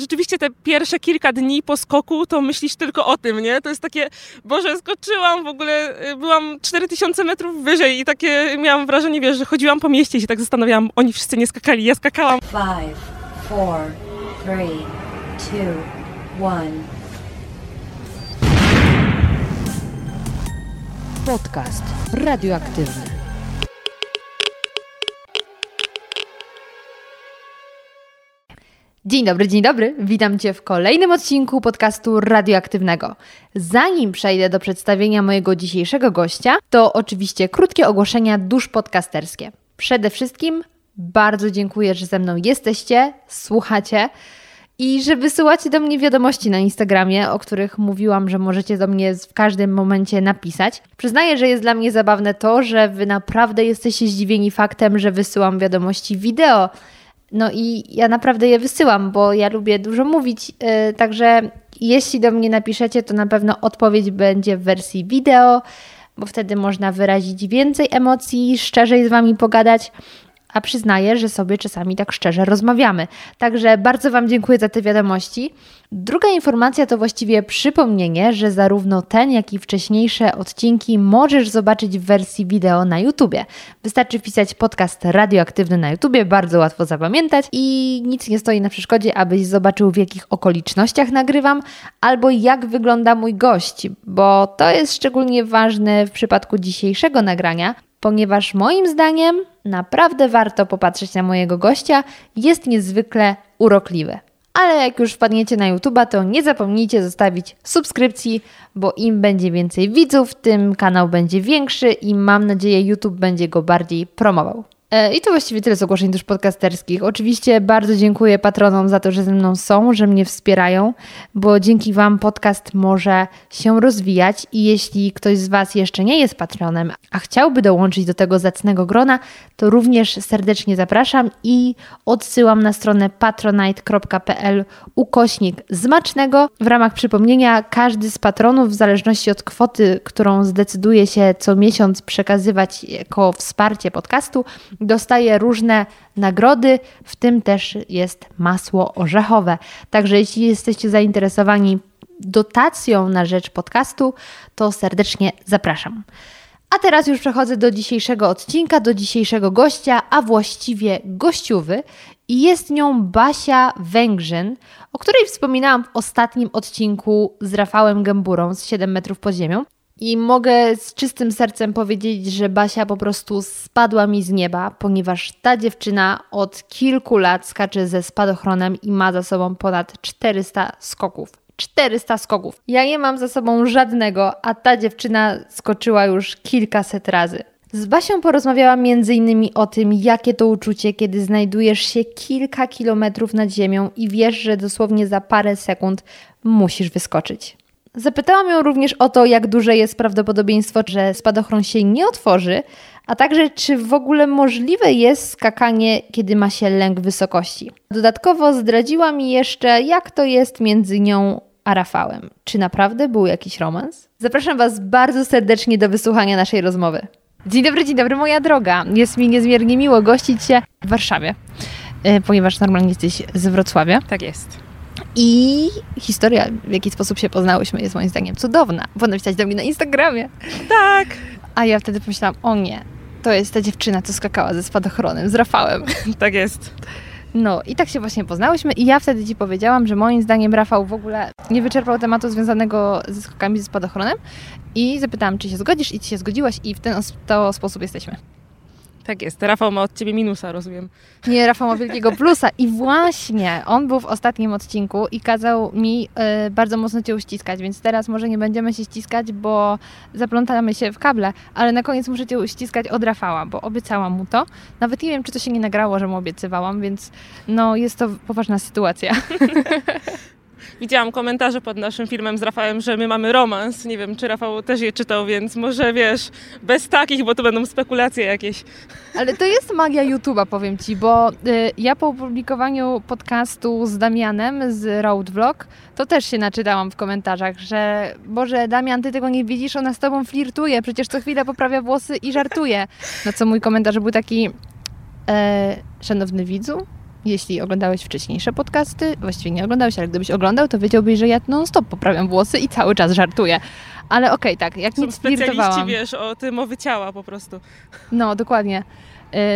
rzeczywiście te pierwsze kilka dni po skoku, to myślisz tylko o tym, nie? To jest takie, Boże, skoczyłam w ogóle, y, byłam 4000 metrów wyżej i takie miałam wrażenie, wiesz, że chodziłam po mieście i się tak zastanawiałam, oni wszyscy nie skakali, ja skakałam. Five, four, three, two, one. Podcast radioaktywny. Dzień dobry, dzień dobry. Witam Cię w kolejnym odcinku podcastu radioaktywnego. Zanim przejdę do przedstawienia mojego dzisiejszego gościa, to oczywiście krótkie ogłoszenia dusz podcasterskie. Przede wszystkim bardzo dziękuję, że ze mną jesteście, słuchacie i że wysyłacie do mnie wiadomości na Instagramie, o których mówiłam, że możecie do mnie w każdym momencie napisać. Przyznaję, że jest dla mnie zabawne to, że Wy naprawdę jesteście zdziwieni faktem, że wysyłam wiadomości wideo no i ja naprawdę je wysyłam, bo ja lubię dużo mówić, yy, także jeśli do mnie napiszecie, to na pewno odpowiedź będzie w wersji wideo, bo wtedy można wyrazić więcej emocji, szczerzej z Wami pogadać a przyznaję, że sobie czasami tak szczerze rozmawiamy. Także bardzo Wam dziękuję za te wiadomości. Druga informacja to właściwie przypomnienie, że zarówno ten, jak i wcześniejsze odcinki możesz zobaczyć w wersji wideo na YouTubie. Wystarczy wpisać podcast radioaktywny na YouTubie, bardzo łatwo zapamiętać i nic nie stoi na przeszkodzie, abyś zobaczył w jakich okolicznościach nagrywam albo jak wygląda mój gość, bo to jest szczególnie ważne w przypadku dzisiejszego nagrania, ponieważ moim zdaniem naprawdę warto popatrzeć na mojego gościa, jest niezwykle urokliwy. Ale jak już wpadniecie na YouTube'a, to nie zapomnijcie zostawić subskrypcji, bo im będzie więcej widzów, tym kanał będzie większy i mam nadzieję YouTube będzie go bardziej promował. E, I to właściwie tyle z ogłoszeń też podcasterskich. Oczywiście bardzo dziękuję patronom za to, że ze mną są, że mnie wspierają, bo dzięki Wam podcast może się rozwijać i jeśli ktoś z Was jeszcze nie jest patronem, a chciałby dołączyć do tego zacnego grona, to również serdecznie zapraszam i odsyłam na stronę patronite.pl ukośnik zmacznego. W ramach przypomnienia każdy z patronów, w zależności od kwoty, którą zdecyduje się co miesiąc przekazywać jako wsparcie podcastu, dostaje różne nagrody, w tym też jest masło orzechowe. Także jeśli jesteście zainteresowani dotacją na rzecz podcastu, to serdecznie zapraszam. A teraz już przechodzę do dzisiejszego odcinka, do dzisiejszego gościa, a właściwie gościuwy. I jest nią Basia Węgrzyn, o której wspominałam w ostatnim odcinku z Rafałem Gęburą z 7 metrów pod ziemią. I mogę z czystym sercem powiedzieć, że Basia po prostu spadła mi z nieba, ponieważ ta dziewczyna od kilku lat skacze ze spadochronem i ma za sobą ponad 400 skoków. 400 skoków. Ja nie mam za sobą żadnego, a ta dziewczyna skoczyła już kilkaset razy. Z Basią porozmawiałam m.in. o tym, jakie to uczucie, kiedy znajdujesz się kilka kilometrów nad ziemią i wiesz, że dosłownie za parę sekund musisz wyskoczyć. Zapytałam ją również o to, jak duże jest prawdopodobieństwo, że spadochron się nie otworzy, a także czy w ogóle możliwe jest skakanie, kiedy ma się lęk wysokości. Dodatkowo zdradziła mi jeszcze, jak to jest między nią a Rafałem. Czy naprawdę był jakiś romans? Zapraszam Was bardzo serdecznie do wysłuchania naszej rozmowy. Dzień dobry, dzień dobry, moja droga. Jest mi niezmiernie miło gościć się w Warszawie, e, ponieważ normalnie jesteś z Wrocławia. Tak jest. I historia, w jaki sposób się poznałyśmy, jest moim zdaniem cudowna. Bo napisać do mnie na Instagramie. Tak. A ja wtedy pomyślałam, o nie, to jest ta dziewczyna, co skakała ze spadochronem, z Rafałem. tak jest. No i tak się właśnie poznałyśmy i ja wtedy Ci powiedziałam, że moim zdaniem Rafał w ogóle nie wyczerpał tematu związanego ze skokami ze spadochronem i zapytałam, czy się zgodzisz i Ci się zgodziłaś i w ten to sposób jesteśmy. Tak jest. Rafał ma od ciebie minusa, rozumiem. Nie, Rafał ma wielkiego plusa. I właśnie on był w ostatnim odcinku i kazał mi y, bardzo mocno cię uściskać, więc teraz może nie będziemy się ściskać, bo zaplątamy się w kable, ale na koniec muszę cię uściskać od Rafała, bo obiecałam mu to. Nawet nie wiem, czy to się nie nagrało, że mu obiecywałam, więc no jest to poważna sytuacja. Widziałam komentarze pod naszym filmem z Rafałem, że my mamy romans. Nie wiem, czy Rafał też je czytał, więc może wiesz, bez takich, bo to będą spekulacje jakieś. Ale to jest magia YouTube'a, powiem Ci, bo y, ja po opublikowaniu podcastu z Damianem z Road Vlog, to też się naczytałam w komentarzach, że Boże, Damian, Ty tego nie widzisz, ona z Tobą flirtuje, przecież co chwilę poprawia włosy i żartuje. No co mój komentarz był taki, e, szanowny widzu, jeśli oglądałeś wcześniejsze podcasty, właściwie nie oglądałeś, ale gdybyś oglądał, to wiedziałbyś, że ja non-stop poprawiam włosy i cały czas żartuję. Ale okej, okay, tak, jak Są nic specjaliści, wiesz, o tym mowy ciała po prostu. No, dokładnie.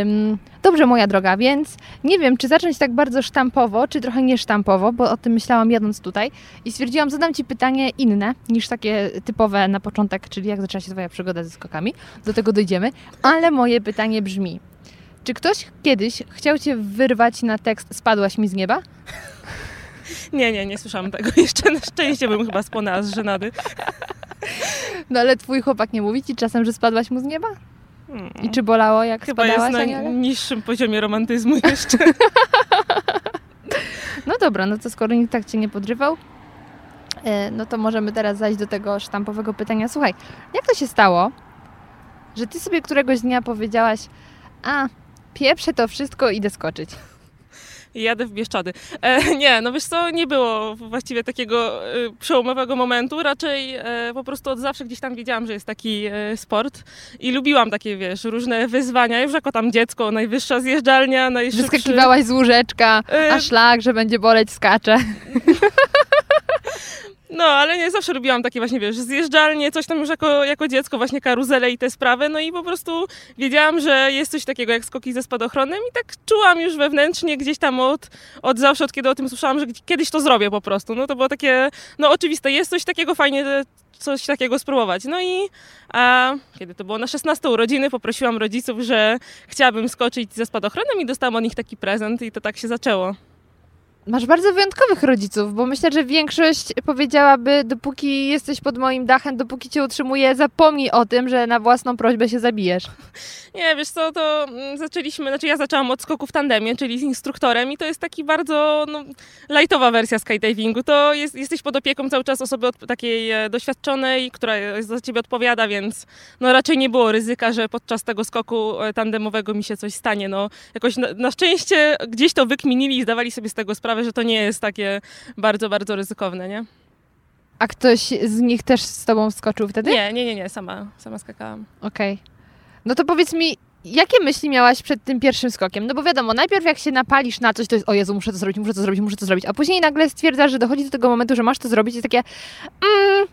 Ym, dobrze, moja droga, więc nie wiem, czy zacząć tak bardzo sztampowo, czy trochę niesztampowo, bo o tym myślałam jadąc tutaj i stwierdziłam, zadam Ci pytanie inne niż takie typowe na początek, czyli jak zaczęła się Twoja przygoda ze skokami. Do tego dojdziemy, ale moje pytanie brzmi, czy ktoś kiedyś chciał Cię wyrwać na tekst Spadłaś mi z nieba? Nie, nie, nie słyszałam tego jeszcze. Na szczęście bym chyba spłonęła z żenady. No ale Twój chłopak nie mówi Ci czasem, że spadłaś mu z nieba? Hmm. I czy bolało, jak Chyba jest spadałaś, na Aniele? niższym poziomie romantyzmu jeszcze. No dobra, no to skoro nikt tak Cię nie podrywał, e, no to możemy teraz zajść do tego sztampowego pytania. Słuchaj, jak to się stało, że Ty sobie któregoś dnia powiedziałaś, a pieprzę to wszystko, idę skoczyć. Jadę w Bieszczady. E, nie, no wiesz co, nie było właściwie takiego e, przełomowego momentu, raczej e, po prostu od zawsze gdzieś tam wiedziałam, że jest taki e, sport i lubiłam takie, wiesz, różne wyzwania, już jako tam dziecko, najwyższa zjeżdżalnia, najszybszy... Wyskakiwałaś z łóżeczka, E, a szlak, że będzie boleć, skacze. No, ale nie zawsze lubiłam takie właśnie, wiesz, zjeżdżalnie, coś tam już jako, jako dziecko, właśnie karuzele i te sprawy, no i po prostu wiedziałam, że jest coś takiego jak skoki ze spadochronem i tak czułam już wewnętrznie gdzieś tam od, od zawsze, od kiedy o tym słyszałam, że kiedyś to zrobię po prostu, no to było takie, no oczywiste, jest coś takiego, fajnie coś takiego spróbować. No i a, kiedy to było na 16 urodziny, poprosiłam rodziców, że chciałabym skoczyć ze spadochronem i dostałam od nich taki prezent i to tak się zaczęło. Masz bardzo wyjątkowych rodziców, bo myślę, że większość powiedziałaby, dopóki jesteś pod moim dachem, dopóki cię utrzymuję, zapomnij o tym, że na własną prośbę się zabijesz. Nie, wiesz co, to mm, zaczęliśmy, znaczy ja zaczęłam od skoku w tandemie, czyli z instruktorem i to jest taki bardzo no, lightowa wersja skydivingu. To jest, jesteś pod opieką cały czas osoby od, takiej e, doświadczonej, która za ciebie odpowiada, więc no raczej nie było ryzyka, że podczas tego skoku e, tandemowego mi się coś stanie. No jakoś na, na szczęście gdzieś to wykminili i zdawali sobie z tego sprawę, że to nie jest takie bardzo, bardzo ryzykowne, nie? A ktoś z nich też z tobą wskoczył wtedy? Nie, nie, nie, nie, sama, sama skakałam. Okej. No to powiedz mi, jakie myśli miałaś przed tym pierwszym skokiem? No bo wiadomo, najpierw jak się napalisz na coś, to jest o Jezu, muszę to zrobić, muszę to zrobić, muszę to zrobić, a później nagle stwierdzasz, że dochodzi do tego momentu, że masz to zrobić i takie mm,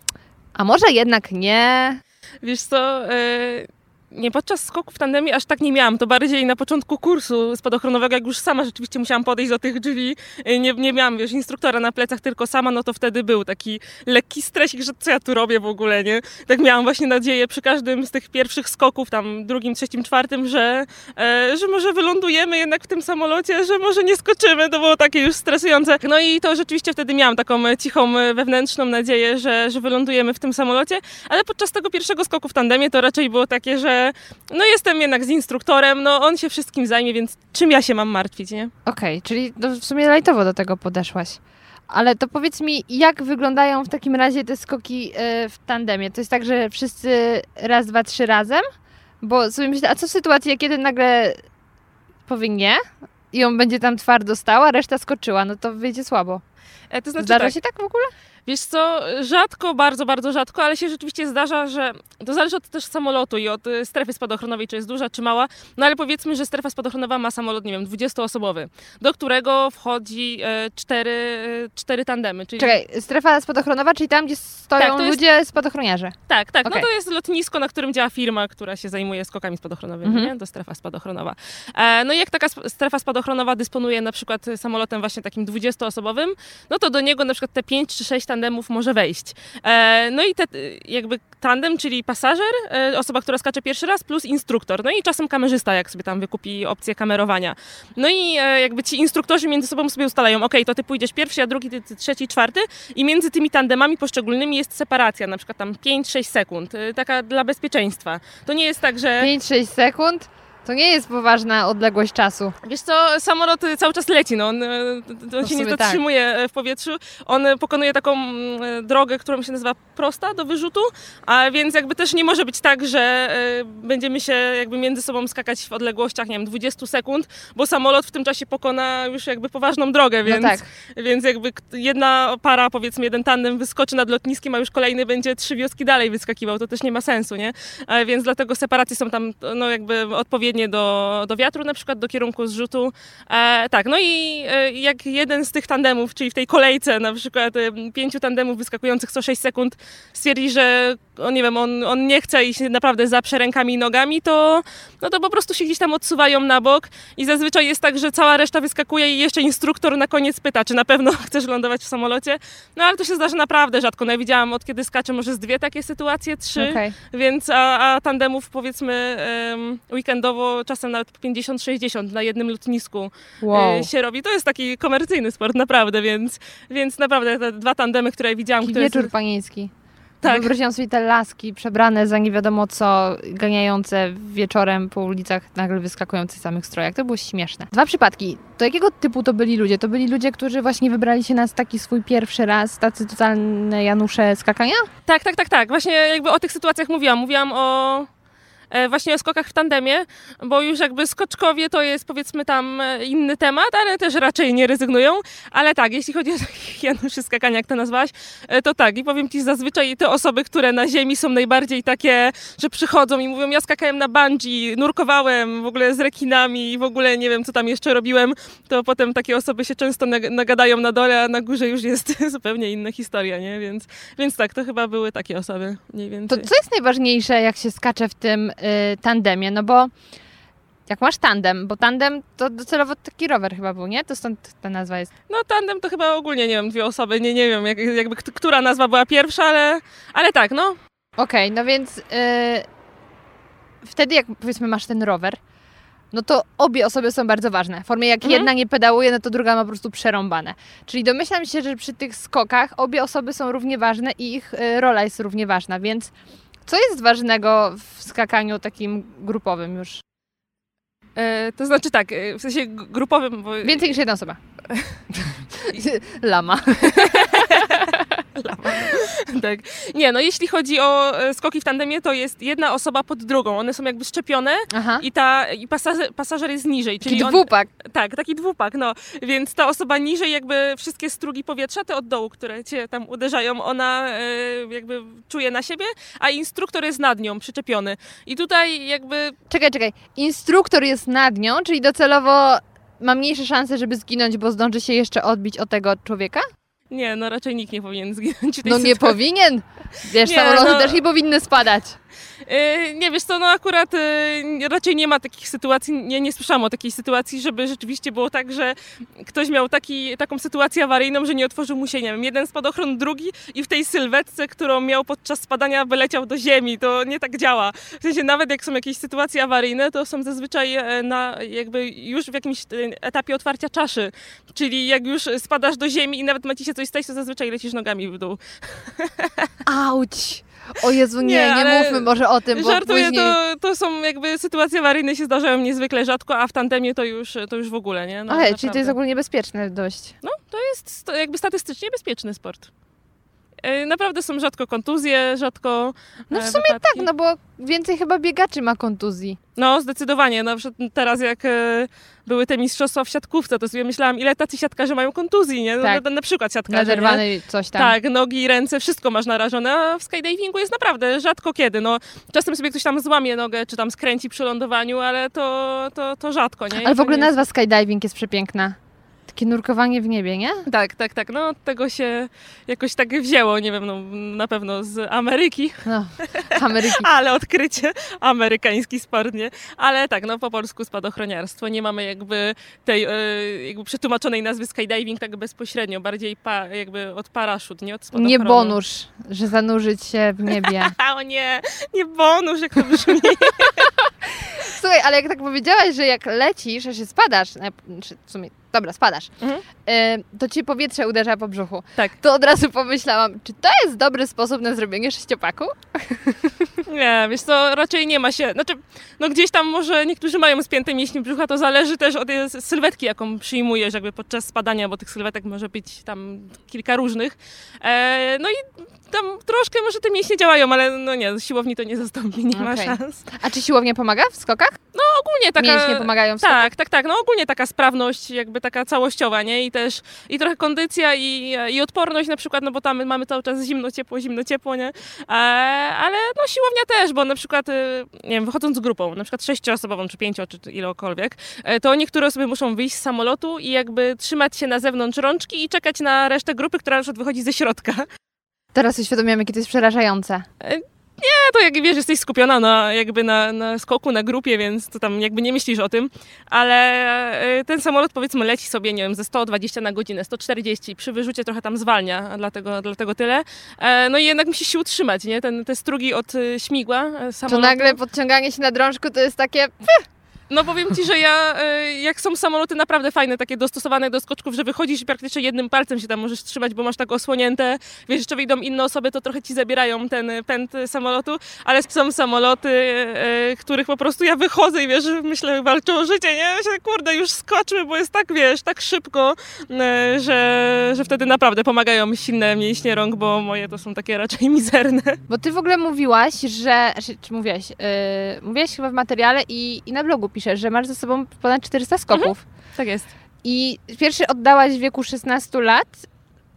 a może jednak nie? Wiesz co, e, nie podczas skoku w tandemie aż tak nie miałam. To bardziej na początku kursu spadochronowego, jak już sama rzeczywiście musiałam podejść do tych drzwi. e, Nie, nie miałam, wiesz, instruktora na plecach, tylko sama, no to wtedy był taki lekki stresik, że co ja tu robię w ogóle, nie? Tak miałam właśnie nadzieję przy każdym z tych pierwszych skoków, tam drugim, trzecim, czwartym, że, e, że może wylądujemy jednak w tym samolocie, że może nie skoczymy. To było takie już stresujące. No i to rzeczywiście wtedy miałam taką e, cichą, e, wewnętrzną nadzieję, że, że wylądujemy w tym samolocie, ale podczas tego pierwszego skoku w tandemie to raczej było takie, że no jestem jednak z instruktorem, no on się wszystkim zajmie, więc czym ja się mam martwić, nie? Okej, czyli no w sumie lajtowo do tego podeszłaś. Ale to powiedz mi, jak wyglądają w takim razie te skoki e, w tandemie? To jest tak, że wszyscy raz, dwa, trzy razem? Bo sobie myślę, a co w sytuacji, kiedy nagle powie nie i on będzie tam twardo stał, a reszta skoczyła, no to wyjdzie słabo. E, to znaczy Zdarza tak, się tak w ogóle? Wiesz co, rzadko, bardzo, bardzo rzadko, ale się rzeczywiście zdarza, że to zależy od też samolotu i od y, strefy spadochronowej, czy jest duża, czy mała. No ale powiedzmy, że strefa spadochronowa ma samolot, nie wiem, 20-osobowy, do którego wchodzi e, cztery, e, cztery tandemy. Czyli... Czekaj, strefa spadochronowa, czyli tam, gdzie stoją Tak, jest- ludzie spadochroniarze. Tak, tak. Okej. No to jest lotnisko, na którym działa firma, która się zajmuje skokami spadochronowymi, Mhm. nie? To strefa spadochronowa. E, no i jak taka strefa spadochronowa dysponuje na przykład samolotem właśnie takim 20-osobowym, no to do niego na przykład te 5 czy 6 tandemów może wejść. E, no i te, jakby tandem, czyli pasażer, e, osoba, która skacze pierwszy raz, plus instruktor. No i czasem kamerzysta, jak sobie tam wykupi opcję kamerowania. No i e, jakby ci instruktorzy między sobą sobie ustalają, ok, to ty pójdziesz pierwszy, a drugi, ty, ty trzeci, czwarty i między tymi tandemami poszczególnymi jest separacja, na przykład tam 5-6 sekund, taka dla bezpieczeństwa. To nie jest tak, że 5-6 sekund to nie jest poważna odległość czasu. wiesz co, samolot y, cały czas leci, no, on, y, on w się nie tak. zatrzymuje y, w powietrzu, on pokonuje taką mm, drogę, którą się nazywa prosta do wyrzutu, a więc jakby też nie może być tak, że będziemy się jakby między sobą skakać w odległościach, nie wiem, 20 sekund, bo samolot w tym czasie pokona już jakby poważną drogę, więc no tak. Więc jakby jedna para, powiedzmy jeden tandem wyskoczy nad lotniskiem, a już kolejny będzie trzy wioski dalej wyskakiwał, to też nie ma sensu, nie? E, Więc dlatego separacje są tam no jakby odpowiednie do, do wiatru, na przykład do kierunku zrzutu. E, tak, no i e, jak jeden z tych tandemów, czyli w tej kolejce na przykład e, pięciu tandemów wyskakujących co 6 sekund stwierdzi, że on, nie wiem, on, on nie chce i się naprawdę zaprze rękami i nogami, to, no to po prostu się gdzieś tam odsuwają na bok i zazwyczaj jest tak, że cała reszta wyskakuje i jeszcze instruktor na koniec pyta, czy na pewno chcesz lądować w samolocie. No ale to się zdarza naprawdę rzadko. No ja widziałam od kiedy skaczę może z dwie takie sytuacje, trzy, Okej. więc a, a tandemów powiedzmy em, weekendowo czasem nawet 50-60 na jednym lotnisku Wow. e, się robi. To jest taki komercyjny sport naprawdę, więc, więc naprawdę te dwa tandemy, które widziałam, Taki które wieczór panieński. Tak. Wyobraziłam sobie te laski przebrane za nie wiadomo co, ganiające wieczorem po ulicach, nagle wyskakujące w samych strojach. To było śmieszne. Dwa przypadki. To jakiego typu to byli ludzie? To byli ludzie, którzy właśnie wybrali się na taki swój pierwszy raz, tacy totalne Janusze skakania? Tak, tak, tak, tak. Właśnie jakby o tych sytuacjach mówiłam. Mówiłam o właśnie o skokach w tandemie, bo już jakby skoczkowie to jest powiedzmy tam e, inny temat, ale też raczej nie rezygnują. Ale tak, jeśli chodzi o takich Januszy skakania, jak to nazwałaś, e, to tak. I powiem Ci, zazwyczaj te osoby, które na ziemi są najbardziej takie, że przychodzą i mówią, ja skakałem na bungee, nurkowałem w ogóle z rekinami i w ogóle nie wiem, co tam jeszcze robiłem, to potem takie osoby się często nag- nagadają na dole, a na górze już jest zupełnie inna historia, nie? Więc, więc tak, to chyba były takie osoby mniej To więcej. co jest najważniejsze, jak się skacze w tym tandemie? No bo jak masz tandem, bo tandem to docelowo taki rower chyba był, nie? To stąd ta nazwa jest. No tandem to chyba ogólnie, nie wiem, dwie osoby, nie, nie wiem jak, jakby kt- która nazwa była pierwsza, ale, ale tak, no. Okej, no więc y, wtedy jak powiedzmy masz ten rower, no to obie osoby są bardzo ważne. W formie jak Mhm. jedna nie pedałuje, no to druga ma po prostu przerąbane. Czyli domyślam się, że przy tych skokach obie osoby są równie ważne i ich y, rola jest równie ważna, więc co jest ważnego w skakaniu takim grupowym już? E, to znaczy tak, e, w sensie grupowym, bo... Więcej niż jedna osoba. Lama. tak. Nie, no jeśli chodzi o e, skoki w tandemie, to jest jedna osoba pod drugą, one są jakby szczepione Aha. i, ta, i pasażer, pasażer jest niżej, czyli Czyli on, dwupak. Tak, taki dwupak, no. Więc ta osoba niżej jakby wszystkie strugi powietrza, te od dołu, które cię tam uderzają, ona e, jakby czuje na siebie, a instruktor jest nad nią przyczepiony. I tutaj jakby Czekaj, czekaj. Instruktor jest nad nią, czyli docelowo ma mniejsze szanse, żeby zginąć, bo zdąży się jeszcze odbić od tego człowieka? Nie, no raczej nikt nie powinien zginąć w tej No nie sytuacji. powinien. Wiesz, Nie, samoloty no- też nie powinny spadać. E, Nie wiesz co, no akurat e, raczej nie ma takich sytuacji, nie, nie słyszałam o takiej sytuacji, żeby rzeczywiście było tak, że ktoś miał taki, taką sytuację awaryjną, że nie otworzył mu się, nie wiem, jeden spadochron, drugi i w tej sylwetce, którą miał podczas spadania, wyleciał do ziemi. To nie tak działa. W sensie nawet jak są jakieś sytuacje awaryjne, to są zazwyczaj e, na jakby już w jakimś e, etapie otwarcia czaszy. Czyli jak już spadasz do ziemi i nawet ma ci się coś stać, to zazwyczaj lecisz nogami w dół. Auć! O Jezu, nie, Nie, nie, mówmy może o tym, bo Żartuję, później... to, to są jakby sytuacje awaryjne się zdarzają niezwykle rzadko, a w tandemie to już, to już w ogóle, nie? No, Ale, czyli to jest ogólnie bezpieczne dość. No, to jest jakby statystycznie bezpieczny sport. E, Naprawdę są rzadko kontuzje, rzadko No w e, sumie wypadki. tak, no bo więcej chyba biegaczy ma kontuzji. No, zdecydowanie. Na przykład teraz jak e, były te mistrzostwa w siatkówce, to sobie myślałam, ile tacy siatkarze mają kontuzji, nie? No, Tak. na, na przykład siatkarze, nie? Naderwany coś tam. Tak, nogi, ręce, wszystko masz narażone, a w skydivingu jest naprawdę rzadko kiedy. No, czasem sobie ktoś tam złamie nogę, czy tam skręci przy lądowaniu, ale to, to, to rzadko, nie? Ale w ogóle nazwa skydiving jest przepiękna. Takie nurkowanie w niebie, nie? Tak, tak, tak. No od tego się jakoś tak wzięło, nie wiem, no na pewno z Ameryki, No, Ameryki. ale odkrycie amerykański sport, nie? Ale tak, no po polsku spadochroniarstwo. Nie mamy jakby tej e, jakby przetłumaczonej nazwy skydiving tak bezpośrednio, bardziej pa, jakby od paraszut, nie od spadochronu. Nie bonus, że zanurzyć się w niebie. O nie, nie bonus, jak to brzmi. Słuchaj, ale jak tak powiedziałaś, że jak lecisz, że się spadasz, czy w sumie, dobra, spadasz, Mhm. e, to ci powietrze uderza po brzuchu. Tak. To od razu pomyślałam, czy to jest dobry sposób na zrobienie sześciopaku? Nie, wiesz co, raczej nie ma się, znaczy, no gdzieś tam może niektórzy mają spięte mięśnie brzucha, to zależy też od tej sylwetki, jaką przyjmujesz jakby podczas spadania, bo tych sylwetek może być tam kilka różnych. E, no i tam troszkę może te mięśnie działają, ale no nie, siłowni to nie zastąpi, nie ma Okej. szans. A czy siłownia pomaga w skokach? No ogólnie taka... Mięśnie pomagają skokach? Tak, tak, tak. No ogólnie taka sprawność, jakby taka całościowa, nie? I też i trochę kondycja i, i odporność na przykład, no bo tam mamy cały czas zimno, ciepło, zimno, ciepło, nie? E, ale no siłownia też, bo na przykład, y, nie wiem, wychodząc z grupą, na przykład sześcioosobową, czy pięcio, czy ilokolwiek, e, to niektóre osoby muszą wyjść z samolotu i jakby trzymać się na zewnątrz rączki i czekać na resztę grupy, która na przykład wychodzi ze środka. Teraz uświadomiłam, jakie to jest przerażające. Nie, to jak wiesz, jesteś skupiona na, jakby na, na skoku, na grupie, więc to tam jakby nie myślisz o tym, ale y, ten samolot powiedzmy leci sobie, nie wiem, ze 120 na godzinę, 140, przy wyrzucie trochę tam zwalnia, dlatego, dlatego tyle. E, No i jednak musisz się utrzymać, nie? Ten, te strugi od y, śmigła e, To samolotu. nagle podciąganie się na drążku to jest takie... No powiem Ci, że ja, y, jak są samoloty naprawdę fajne, takie dostosowane do skoczków, że wychodzisz i praktycznie jednym palcem się tam możesz trzymać, bo masz tak osłonięte, wiesz, jeszcze wyjdą inne osoby, to trochę Ci zabierają ten pęd samolotu, ale są samoloty, y, których po prostu ja wychodzę i wiesz, myślę, walczą o życie, nie? Się, kurde, już skoczmy, bo jest tak, wiesz, tak szybko, że, że wtedy naprawdę pomagają mi silne mięśnie rąk, bo moje to są takie raczej mizerne. Bo ty w ogóle mówiłaś, że... Czy mówiłaś? Yy, mówiłaś chyba w materiale i, i na blogu piszesz, że masz ze sobą ponad 400 skoków. Tak jest. I pierwszy oddałaś w wieku 16 lat.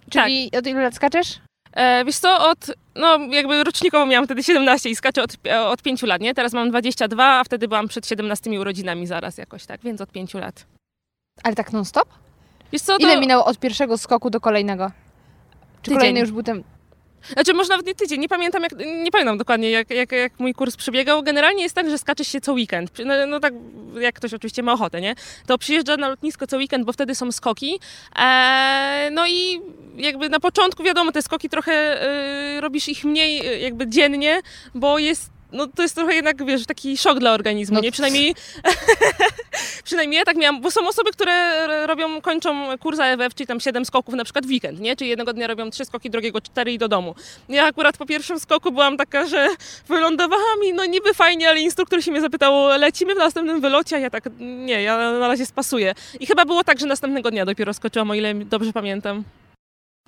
Czyli od ilu lat skaczesz? E, wiesz co, od, no jakby rocznikowo miałam wtedy 17 i skaczę od, od 5 lat, nie? Teraz mam 22, a wtedy byłam przed 17 urodzinami zaraz jakoś, tak? Więc od 5 lat. Ale tak non-stop? Wiesz co, to... Ile minęło od pierwszego skoku do kolejnego? Czy Tydzień. kolejny już był ten... Znaczy może nawet nie tydzień, nie pamiętam, jak, nie pamiętam dokładnie jak, jak, jak mój kurs przebiegał. Generalnie jest tak, że skaczesz się co weekend. No, no tak, jak ktoś oczywiście ma ochotę, nie? To przyjeżdża na lotnisko co weekend, bo wtedy są skoki. Eee, no i jakby na początku, wiadomo, te skoki trochę y, robisz ich mniej y, jakby dziennie, bo jest no to jest trochę jednak, wiesz, taki szok dla organizmu, No nie? Przynajmniej, przynajmniej ja tak miałam, bo są osoby, które robią, kończą kurs AFF, czyli tam 7 skoków na przykład w weekend, nie? Czyli jednego dnia robią 3 skoki, drugiego 4 i do domu. Ja akurat po pierwszym skoku byłam taka, że wylądowałam i no niby fajnie, ale instruktor się mnie zapytał, lecimy w następnym wylocie, a ja tak, nie, ja na razie spasuję. I chyba było tak, że następnego dnia dopiero skoczyłam, o ile dobrze pamiętam.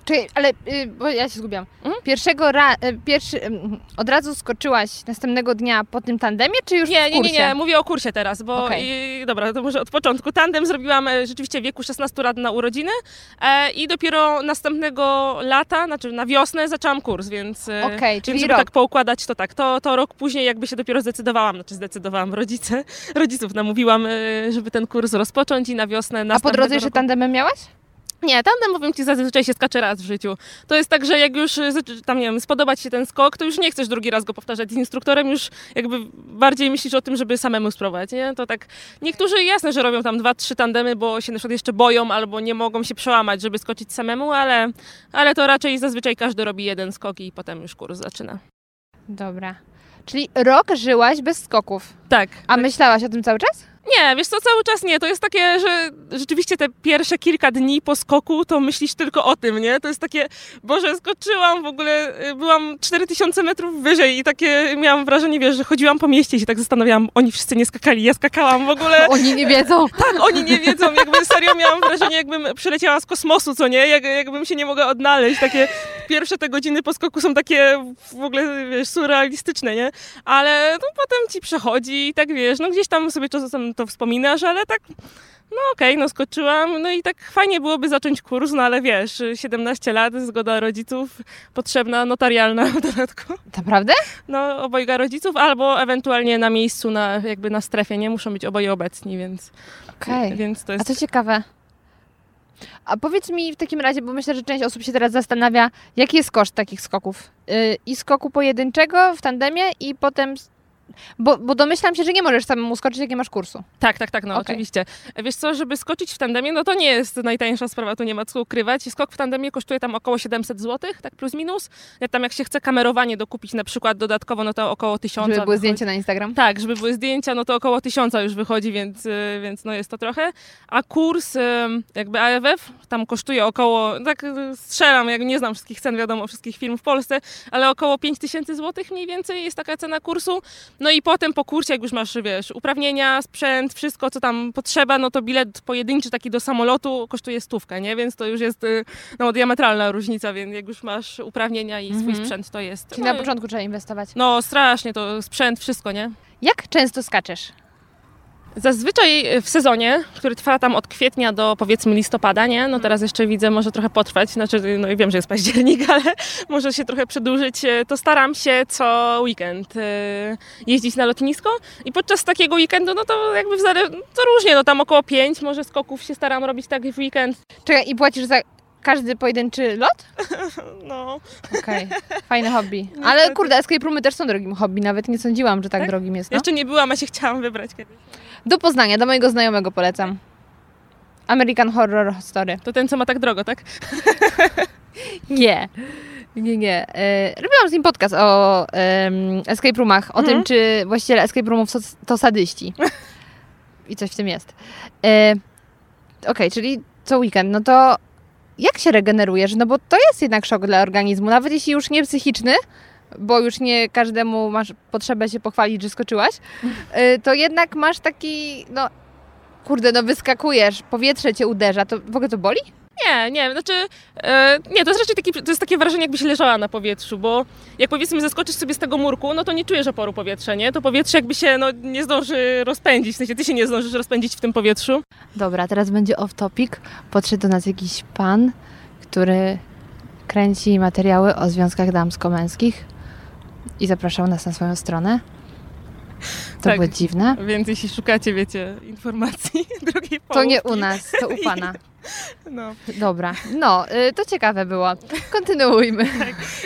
Czyli, ale, y, bo ja się zgubiłam. Mhm. Pierwszego ra, y, pierwszy, y, od razu skoczyłaś następnego dnia po tym tandemie, czy już Nie, w nie, nie, kursie? nie, mówię o kursie teraz, bo Okej. i, dobra, to może od początku. Tandem zrobiłam e, rzeczywiście w wieku 16 lat na urodziny e, i dopiero następnego lata, znaczy na wiosnę zaczęłam kurs, więc, e, więc czyli żeby rok. tak poukładać, to tak, to, to rok później jakby się dopiero zdecydowałam, znaczy zdecydowałam, rodzice, rodziców namówiłam, e, żeby ten kurs rozpocząć i na wiosnę A po następnego drodze jeszcze roku... tandemem miałaś? Nie, tandem powiem Ci zazwyczaj się skacze raz w życiu. To jest tak, że jak już zac- tam, nie wiem, spodobać się ten skok, to już nie chcesz drugi raz go powtarzać z instruktorem, już jakby bardziej myślisz o tym, żeby samemu spróbować, nie? To tak, niektórzy jasne, że robią tam dwa, trzy tandemy, bo się na przykład jeszcze boją albo nie mogą się przełamać, żeby skoczyć samemu, ale, ale to raczej zazwyczaj każdy robi jeden skok i potem już kurs zaczyna. Dobra. Czyli rok żyłaś bez skoków. Tak. A myślałaś o tym cały czas? Nie, wiesz co, cały czas nie. To jest takie, że rzeczywiście te pierwsze kilka dni po skoku, to myślisz tylko o tym, nie? To jest takie, Boże, skoczyłam w ogóle, y, byłam 4000 metrów wyżej i takie miałam wrażenie, wiesz, że chodziłam po mieście i się tak zastanawiałam, oni wszyscy nie skakali, ja skakałam w ogóle. Oni nie wiedzą. Tak, oni nie wiedzą, jakby serio miałam wrażenie, jakbym przyleciała z kosmosu, co nie? Jak, jakbym się nie mogła odnaleźć. Takie pierwsze te godziny po skoku są takie w ogóle, wiesz, surrealistyczne, nie? Ale no, potem ci przechodzi i tak, wiesz, no gdzieś tam sobie czasem to wspominasz, ale tak... No okej, no skoczyłam, no i tak fajnie byłoby zacząć kurs, no ale wiesz, 17 lat, zgoda rodziców, potrzebna notarialna w dodatku. Naprawdę? No obojga rodziców, albo ewentualnie na miejscu, na, jakby na strefie, nie? Muszą być oboje obecni, więc... Okej. Więc to A jest. to ciekawe. A powiedz mi w takim razie, bo myślę, że część osób się teraz zastanawia, jaki jest koszt takich skoków? Yy, I skoku pojedynczego w tandemie i potem... Bo, bo domyślam się, że nie możesz samemu skoczyć, jak nie masz kursu. Tak, tak, tak, no Okej. oczywiście. Wiesz co, żeby skoczyć w tandemie, no to nie jest najtańsza sprawa, tu nie ma co ukrywać. Skok w tandemie kosztuje tam około 700 zł, tak plus minus. Jak Tam jak się chce kamerowanie dokupić na przykład dodatkowo, no to około 1000. Żeby były wychodzi. zdjęcia na Instagram. Tak, żeby były zdjęcia, no to około 1000 już wychodzi, więc, y, więc no jest to trochę. A kurs y, jakby AFF tam kosztuje około, tak y, strzelam, jak nie znam wszystkich cen, wiadomo, wszystkich firm w Polsce, ale około 5000 zł mniej więcej jest taka cena kursu. No i potem po kursie, jak już masz, wiesz, uprawnienia, sprzęt, wszystko, co tam potrzeba, no to bilet pojedynczy taki do samolotu kosztuje stówkę, nie? Więc to już jest y, no, diametralna różnica, więc jak już masz uprawnienia i swój Mhm. sprzęt, to jest... Czyli no, na początku trzeba inwestować. No strasznie, to sprzęt, wszystko, nie? Jak często skaczesz? Zazwyczaj w sezonie, który trwa tam od kwietnia do powiedzmy listopada, nie? No teraz jeszcze widzę, może trochę potrwać, znaczy no i wiem, że jest październik, ale może się trochę przedłużyć, e, to staram się co weekend e, jeździć na lotnisko i podczas takiego weekendu, no to jakby w zale- to różnie, no tam około pięć może skoków się staram robić tak w weekend. Czekaj, i płacisz za każdy pojedynczy lot? No, Okej, fajne hobby. Ale kurde, escape roomy też są drogim hobby, nawet nie sądziłam, że tak, Tak? drogim jest. No. jeszcze nie byłam, a się chciałam wybrać kiedyś. Do Poznania, do mojego znajomego polecam. American Horror Story. To ten, co ma tak drogo, tak? Nie. Nie, nie. E, robiłam z nim podcast o em, escape roomach, o Mhm. tym, czy właściciele escape roomów to sadyści. I coś w tym jest. E, Okej, czyli co weekend, no to jak się regenerujesz? No bo to jest jednak szok dla organizmu, nawet jeśli już nie psychiczny, bo już nie każdemu masz potrzebę się pochwalić, że skoczyłaś, e, to jednak masz taki, no kurde, no wyskakujesz, powietrze cię uderza, to w ogóle to boli? Nie, nie, znaczy, e, nie, to jest raczej taki, to jest takie wrażenie, jakbyś leżała na powietrzu, bo jak powiedzmy zeskoczysz sobie z tego murku, no to nie czujesz oporu powietrza, nie? To powietrze jakby się, no, nie zdąży rozpędzić, w sensie ty się nie zdążysz rozpędzić w tym powietrzu. Dobra, teraz będzie off topic. Podszedł do nas jakiś pan, który kręci materiały o związkach damsko-męskich i zapraszał nas na swoją stronę. To Tak. było dziwne. Więc jeśli szukacie, wiecie, informacji drugiej To połówki, nie u nas, to u pana. No, Dobra, no, y, to ciekawe było. Kontynuujmy.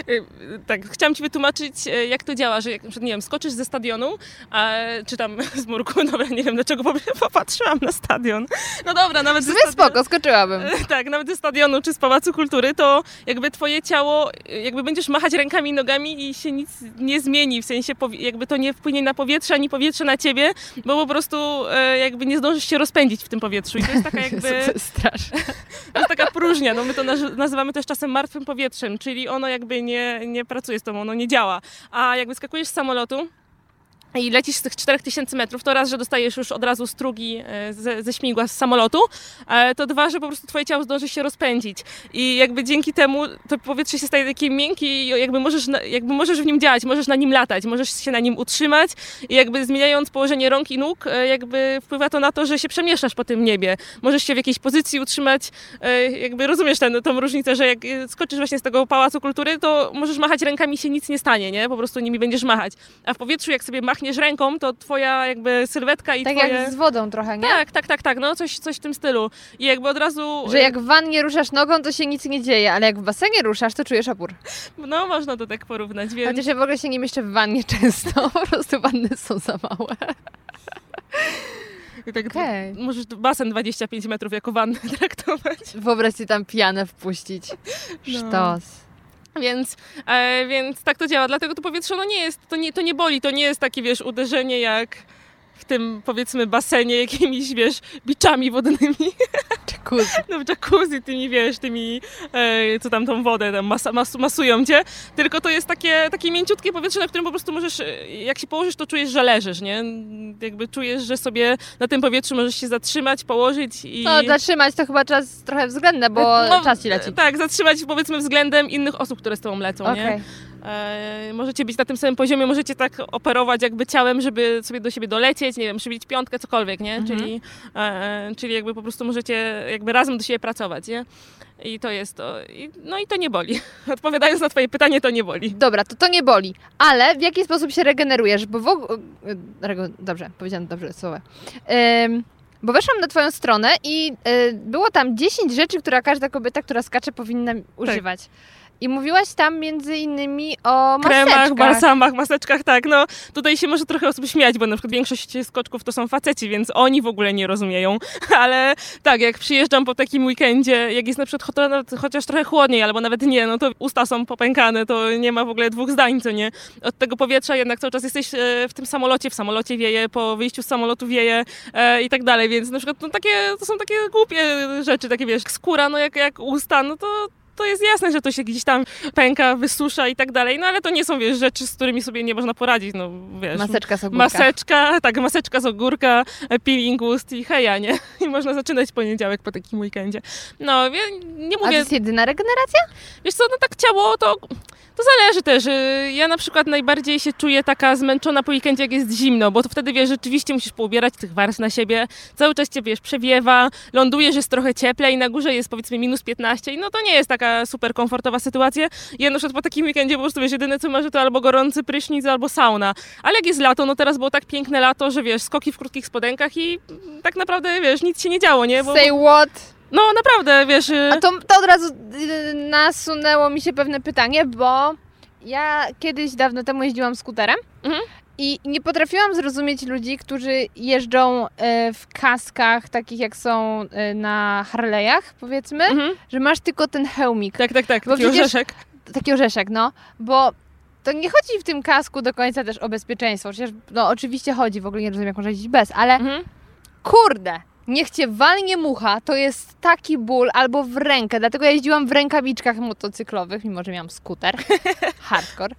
Y, tak, chciałam Ci wytłumaczyć, e, jak to działa, że jak, nie wiem, skoczysz ze stadionu, a, czy tam z murku, dobra, nie wiem dlaczego po- popatrzyłam na stadion. No dobra, nawet ze stadionu. spoko, skoczyłabym. Tak, nawet ze stadionu czy z Pałacu Kultury, to jakby twoje ciało, jakby będziesz machać rękami i nogami i się nic nie zmieni, w sensie jakby to nie wpłynie na powietrze, ani powietrze na ciebie, bo po prostu e, jakby nie zdążysz się rozpędzić w tym powietrzu. I to jest taka jakby, Jezu, to jest taka próżnia, no my to naz- nazywamy też czasem martwym powietrzem, czyli ono jakby nie, nie pracuje z tobą, ono nie działa, a jakby skakujesz z samolotu, i lecisz z tych 4000 metrów, to raz, że dostajesz już od razu strugi e, ze, ze śmigła z samolotu, e, to dwa, że po prostu twoje ciało zdąży się rozpędzić. I jakby dzięki temu to powietrze się staje takie miękkie i jakby możesz, jakby możesz w nim działać, możesz na nim latać, możesz się na nim utrzymać i jakby zmieniając położenie rąk i nóg, e, jakby wpływa to na to, że się przemieszczasz po tym niebie. Możesz się w jakiejś pozycji utrzymać, jakby rozumiesz ten, tą różnicę, że jak skoczysz właśnie z tego Pałacu Kultury, to możesz machać rękami się nic nie stanie, nie? Po prostu nimi będziesz machać. A w powietrzu jak sobie machniesz ręką, to twoja jakby sylwetka i Tak twoje... jak z wodą trochę, nie? Tak, tak, tak, tak, no coś, coś w tym stylu. I jakby od razu... Że jak w wannie ruszasz nogą, to się nic nie dzieje, ale jak w basenie ruszasz, to czujesz opór. No można to tak porównać, więc... Chociaż ja w ogóle się nie mieszczę w wannie często, po prostu wanny są za małe. Tak Okej. Możesz basen 25 metrów jako wannę traktować. Wyobraź sobie tam pianę wpuścić. No. Sztos. Więc, e, więc tak to działa. Dlatego to powietrze no nie jest, to nie, to nie boli, to nie jest takie, wiesz, uderzenie jak w tym, powiedzmy, basenie jakimiś, wiesz, biczami wodnymi, Jacuzzi. no w jacuzzi, tymi, wiesz, tymi, e, co tam tą wodę tam masa, mas, masują cię, tylko to jest takie, takie mięciutkie powietrze, na którym po prostu możesz, e, jak się położysz, to czujesz, że leżysz, nie? Jakby czujesz, że sobie na tym powietrzu możesz się zatrzymać, położyć i... No, zatrzymać to chyba czas trochę względne, bo No, czas ci leci. Tak, zatrzymać powiedzmy względem innych osób, które z tobą lecą, Okej. nie? E, możecie być na tym samym poziomie, możecie tak operować jakby ciałem, żeby sobie do siebie dolecieć, nie wiem, przybić piątkę, cokolwiek, nie? Mhm. Czyli, e, czyli jakby po prostu możecie jakby razem do siebie pracować, nie? I to jest to. I, no i to nie boli. Odpowiadając na twoje pytanie, to nie boli. Dobra, to to nie boli. Ale w jaki sposób się regenerujesz? Bo w ogóle... Dobrze, powiedziałam dobrze słowo. Ym, bo weszłam na twoją stronę i y, było tam 10 rzeczy, które każda kobieta, która skacze, powinna używać. I mówiłaś tam między innymi o maseczkach. Kremach, balsamach, maseczkach, tak. No tutaj się może trochę osób śmiać, bo na przykład większość skoczków to są faceci, więc oni w ogóle nie rozumieją. Ale tak, jak przyjeżdżam po takim weekendzie, jak jest na przykład chociaż trochę chłodniej, albo nawet nie, no to usta są popękane, to nie ma w ogóle dwóch zdań, co nie? Od tego powietrza jednak cały czas jesteś e, w tym samolocie, w samolocie wieje, po wyjściu z samolotu wieje e, i tak dalej, więc na przykład no, takie, to są takie głupie rzeczy, takie wiesz, skóra, no jak, jak usta, no to to jest jasne, że to się gdzieś tam pęka, wysusza i tak dalej, no ale to nie są, wiesz, rzeczy, z którymi sobie nie można poradzić, no wiesz. Maseczka z ogórka. Maseczka, tak, maseczka z ogórka, peeling ust i heja, nie? I można zaczynać poniedziałek po takim weekendzie. No, nie A to mówię, jest jedyna regeneracja? wiesz co, no tak ciało to... To zależy też. y, Ja na przykład najbardziej się czuję taka zmęczona po weekendzie, jak jest zimno, bo to wtedy wiesz, rzeczywiście musisz poubierać tych warstw na siebie, cały czas cię wiesz, przewiewa, lądujesz, jest trochę cieplej, na górze jest powiedzmy minus 15 i no to nie jest taka super komfortowa sytuacja. Ja na przykład po takim weekendzie po prostu wiesz, jedyne co marzę to albo gorący prysznic, albo sauna. Ale jak jest lato, no teraz było tak piękne lato, że wiesz, skoki w krótkich spodenkach i tak naprawdę wiesz, nic się nie działo, nie? Bo, Say what? No naprawdę, wiesz... y, A to, to od razu y, nasunęło mi się pewne pytanie, bo ja kiedyś dawno temu jeździłam skuterem Mhm. i nie potrafiłam zrozumieć ludzi, którzy jeżdżą e, w kaskach takich jak są na Harley'ach, powiedzmy, Mhm. że masz tylko ten hełmik, Tak, tak, tak, Bo taki przecież- orzeszek. taki orzeszek, no, bo to nie chodzi w tym kasku do końca też o bezpieczeństwo, chociaż no oczywiście chodzi, w ogóle nie rozumiem jak można jeździć bez, ale Mhm. kurde, niech cię walnie mucha, to jest taki ból albo w rękę. Dlatego ja jeździłam w rękawiczkach motocyklowych, mimo że miałam skuter. Hardcore.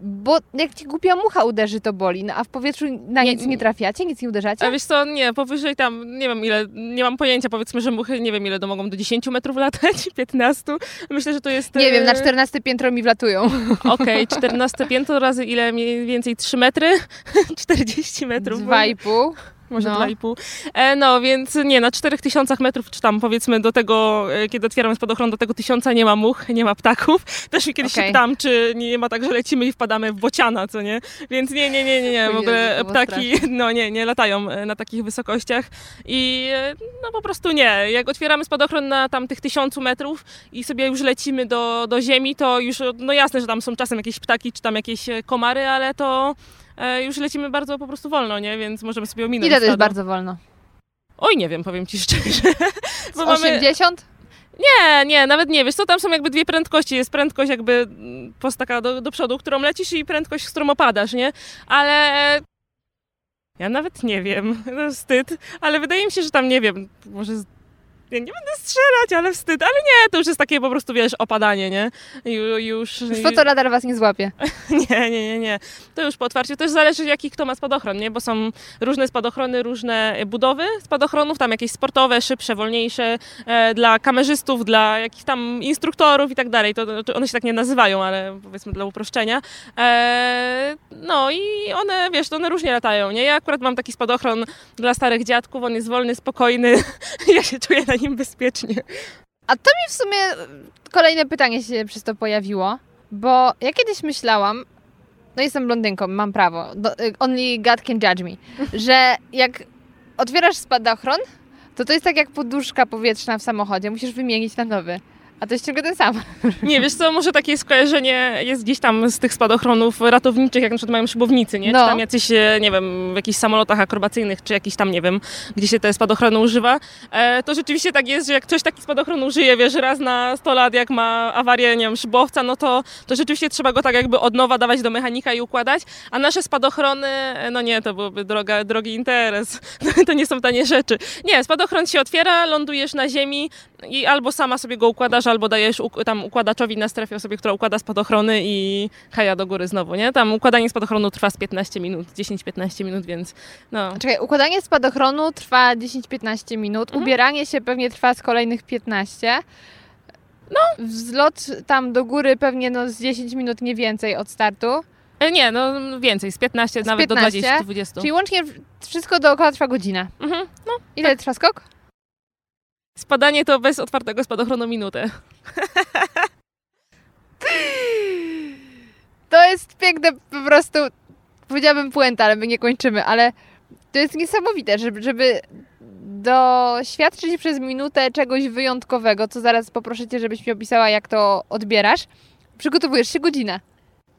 Bo jak ci głupia mucha uderzy, to boli. No, a w powietrzu na Nie- nic nie trafiacie, nic nie uderzacie? A wiesz co, nie, powyżej tam, nie wiem ile, nie mam pojęcia, powiedzmy, że muchy, nie wiem ile to mogą do 10 metrów latać, 15. Myślę, że to jest... Nie wiem, na e, 14 piętro mi wlatują. Okej, 14 piętro razy ile mniej więcej 3 metry? 40 metrów. Dwa i pół. Może no. 2,5. E, no, więc nie, na 4000 metrów, czy tam powiedzmy do tego, e, kiedy otwieram spadochron, do tego tysiąca nie ma much, nie ma ptaków. Też mi kiedyś Okej. się pytałam, czy nie ma tak, że lecimy i wpadamy w bociana, co nie? Więc nie, nie, nie, nie, nie. w ogóle ptaki, no nie, nie latają e, na takich wysokościach i e, no po prostu nie. Jak otwieramy spadochron na tam tych tysiącu metrów i sobie już lecimy do, do ziemi, to już, no jasne, że tam są czasem jakieś ptaki, czy tam jakieś komary, ale to już lecimy bardzo po prostu wolno, nie? Więc możemy sobie ominąć Ile to jest bardzo wolno? Oj, nie wiem, powiem ci szczerze. Bo Z mamy... 80? Nie, nie, nawet nie, wiesz co, tam są jakby dwie prędkości. Jest prędkość jakby mm, prosto taka do, do przodu, którą lecisz i prędkość, z którą opadasz, nie? Ale... Ja nawet nie wiem, no wstyd, ale wydaje mi się, że tam, nie wiem, może... nie będę strzelać, ale wstyd, ale nie, to już jest takie po prostu, wiesz, opadanie, nie? Ju, już... Fotoradar was nie złapie. Nie, nie, nie, nie. To już po otwarciu. Też zależy, jaki kto ma spadochron, nie? Bo są różne spadochrony, różne budowy spadochronów, tam jakieś sportowe, szybsze, wolniejsze, e, dla kamerzystów, dla jakichś tam instruktorów i tak dalej. To, one się tak nie nazywają, ale powiedzmy dla uproszczenia. E, no i one, wiesz, one różnie latają, nie? Ja akurat mam taki spadochron dla starych dziadków, on jest wolny, spokojny. ja się czuję na nim bezpiecznie. A to mi w sumie kolejne pytanie się przez to pojawiło, bo ja kiedyś myślałam, no jestem blondynką, mam prawo, do, y, only God can judge me, że jak otwierasz spadochron, to to jest tak jak poduszka powietrzna w samochodzie, musisz wymienić na nowy. A to jest ciągle ten sam. Nie, wiesz co, może takie skojarzenie jest gdzieś tam z tych spadochronów ratowniczych, jak na przykład mają szybownicy, nie? No. Czy tam jacyś, e, nie wiem, w jakichś samolotach akrobacyjnych, czy jakiś tam, nie wiem, gdzie się te spadochrony używa. E, to rzeczywiście tak jest, że jak ktoś taki spadochron użyje, wiesz, raz na 100 lat, jak ma awarię, nie wiem, szybowca, no to, to rzeczywiście trzeba go tak jakby od nowa dawać do mechanika i układać. A nasze spadochrony, e, no nie, to byłoby droga, drogi interes. to nie są tanie rzeczy. Nie, spadochron się otwiera, lądujesz na ziemi i albo sama sobie go układasz, albo dajesz uk- tam układaczowi na strefie osobie, która układa spadochrony i haja do góry znowu, nie? Tam układanie spadochronu trwa z 15 minut, 10-15 minut, więc no. Czekaj, układanie spadochronu trwa 10-15 minut, Mhm. ubieranie się pewnie trwa z kolejnych 15. No. Wzlot tam do góry pewnie no z 10 minut, nie więcej od startu. E, Nie, no więcej, z 15 Z nawet 15? do 20, 20. Czyli łącznie wszystko dookoła trwa godzinę. Mhm. No, Ile trwa skok? Spadanie to bez otwartego spadochronu minutę. To jest piękne po prostu, powiedziałabym puenta, ale my nie kończymy, ale to jest niesamowite, żeby, żeby doświadczyć przez minutę czegoś wyjątkowego, co zaraz poproszę Cię, żebyś mi opisała, jak to odbierasz. Przygotowujesz się godzinę.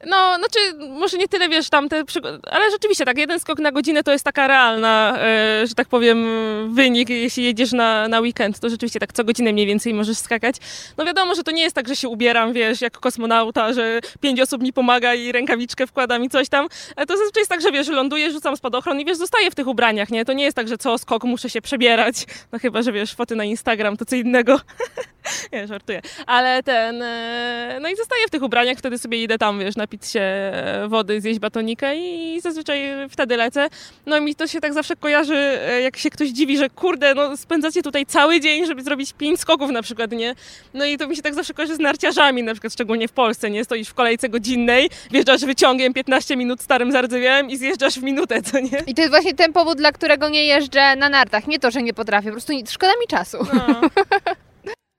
No, znaczy, może nie tyle, wiesz, tam te ale rzeczywiście tak, jeden skok na godzinę to jest taka realna, e, że tak powiem, wynik, jeśli jedziesz na, na weekend, to rzeczywiście tak co godzinę mniej więcej możesz skakać. No wiadomo, że to nie jest tak, że się ubieram, wiesz, jak kosmonauta, że pięć osób mi pomaga i rękawiczkę wkładam i coś tam, ale to zazwyczaj jest tak, że wiesz, ląduję, rzucam spadochron i wiesz, zostaję w tych ubraniach, nie? To nie jest tak, że co skok muszę się przebierać, no chyba, że wiesz, foty na Instagram to co innego. nie, żartuję. Ale ten, e, no i zostaję w tych ubraniach, wtedy sobie idę tam, wiesz, na napić się wody, zjeść batonikę i zazwyczaj wtedy lecę. No i mi to się tak zawsze kojarzy, e, jak się ktoś dziwi, że kurde, no spędzacie tutaj cały dzień, żeby zrobić pięć skoków na przykład, nie? No i to mi się tak zawsze kojarzy z narciarzami, na przykład szczególnie w Polsce, nie? Stoisz w kolejce godzinnej, wjeżdżasz wyciągiem 15 minut starym zardzewiałem i zjeżdżasz w minutę, co nie? I to jest właśnie ten powód, dla którego nie jeżdżę na nartach. Nie to, że nie potrafię, po prostu szkoda mi czasu. No.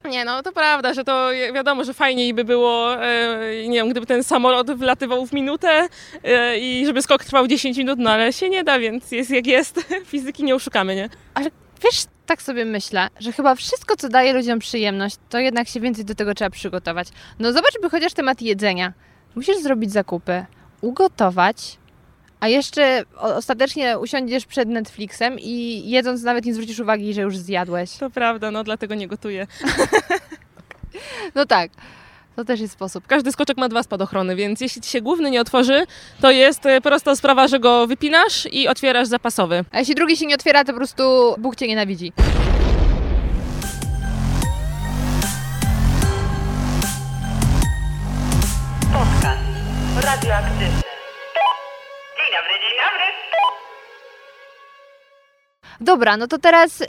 Nie, no to prawda, że to wiadomo, że fajniej by było, e, nie wiem, gdyby ten samolot wlatywał w minutę e, i żeby skok trwał 10 minut, no ale się nie da, więc jest jak jest. Fizyki nie oszukamy, nie? Ale wiesz, tak sobie myślę, że chyba wszystko, co daje ludziom przyjemność, to jednak się więcej do tego trzeba przygotować. No zobaczmy chociaż temat jedzenia. Musisz zrobić zakupy, ugotować, a jeszcze ostatecznie usiądziesz przed Netflixem i jedząc nawet nie zwrócisz uwagi, że już zjadłeś. To prawda, no dlatego nie gotuję. no tak. To też jest sposób. Każdy skoczek ma dwa spadochrony, więc jeśli ci się główny nie otworzy, to jest e, prosta sprawa, że go wypinasz i otwierasz zapasowy. A jeśli drugi się nie otwiera, to po prostu Bóg cię nienawidzi. Podcast radioaktywny. Dobra, no to teraz ym,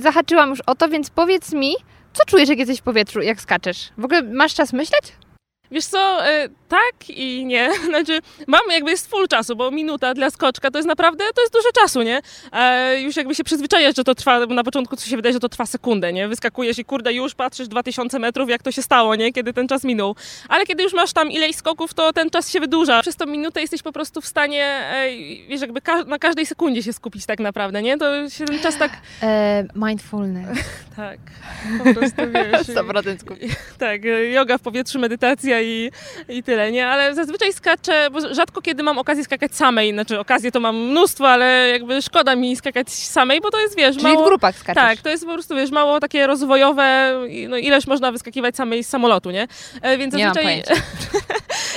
zahaczyłam już o to, więc powiedz mi, co czujesz, jak jesteś w powietrzu, jak skaczesz? W ogóle masz czas myśleć? Wiesz co, e, tak i nie. Znaczy, mam jakby jest full czasu, bo minuta dla skoczka to jest naprawdę, to jest dużo czasu, nie? E, już jakby się przyzwyczajasz, że to trwa, bo na początku co się wydaje, że to trwa sekundę, nie? Wyskakujesz i kurde, już patrzysz 2000 metrów, jak to się stało, nie? Kiedy ten czas minął. Ale kiedy już masz tam ileś skoków, to ten czas się wydłuża. Przez tą minutę jesteś po prostu w stanie, e, wiesz, jakby ka na każdej sekundzie się skupić tak naprawdę, nie? To się ten czas tak... E, mindfulness. tak, po prostu, wiesz... 100% skupić. Tak, yoga w powietrzu, medytacja i, i tyle, nie? Ale zazwyczaj skaczę, bo rzadko kiedy mam okazję skakać samej, znaczy okazję to mam mnóstwo, ale jakby szkoda mi skakać samej, bo to jest, wiesz, Czyli mało... w grupach skaczesz. Tak, to jest po prostu, wiesz, mało takie rozwojowe, no ileż można wyskakiwać samej z samolotu, nie? E, więc nie zazwyczaj... Mam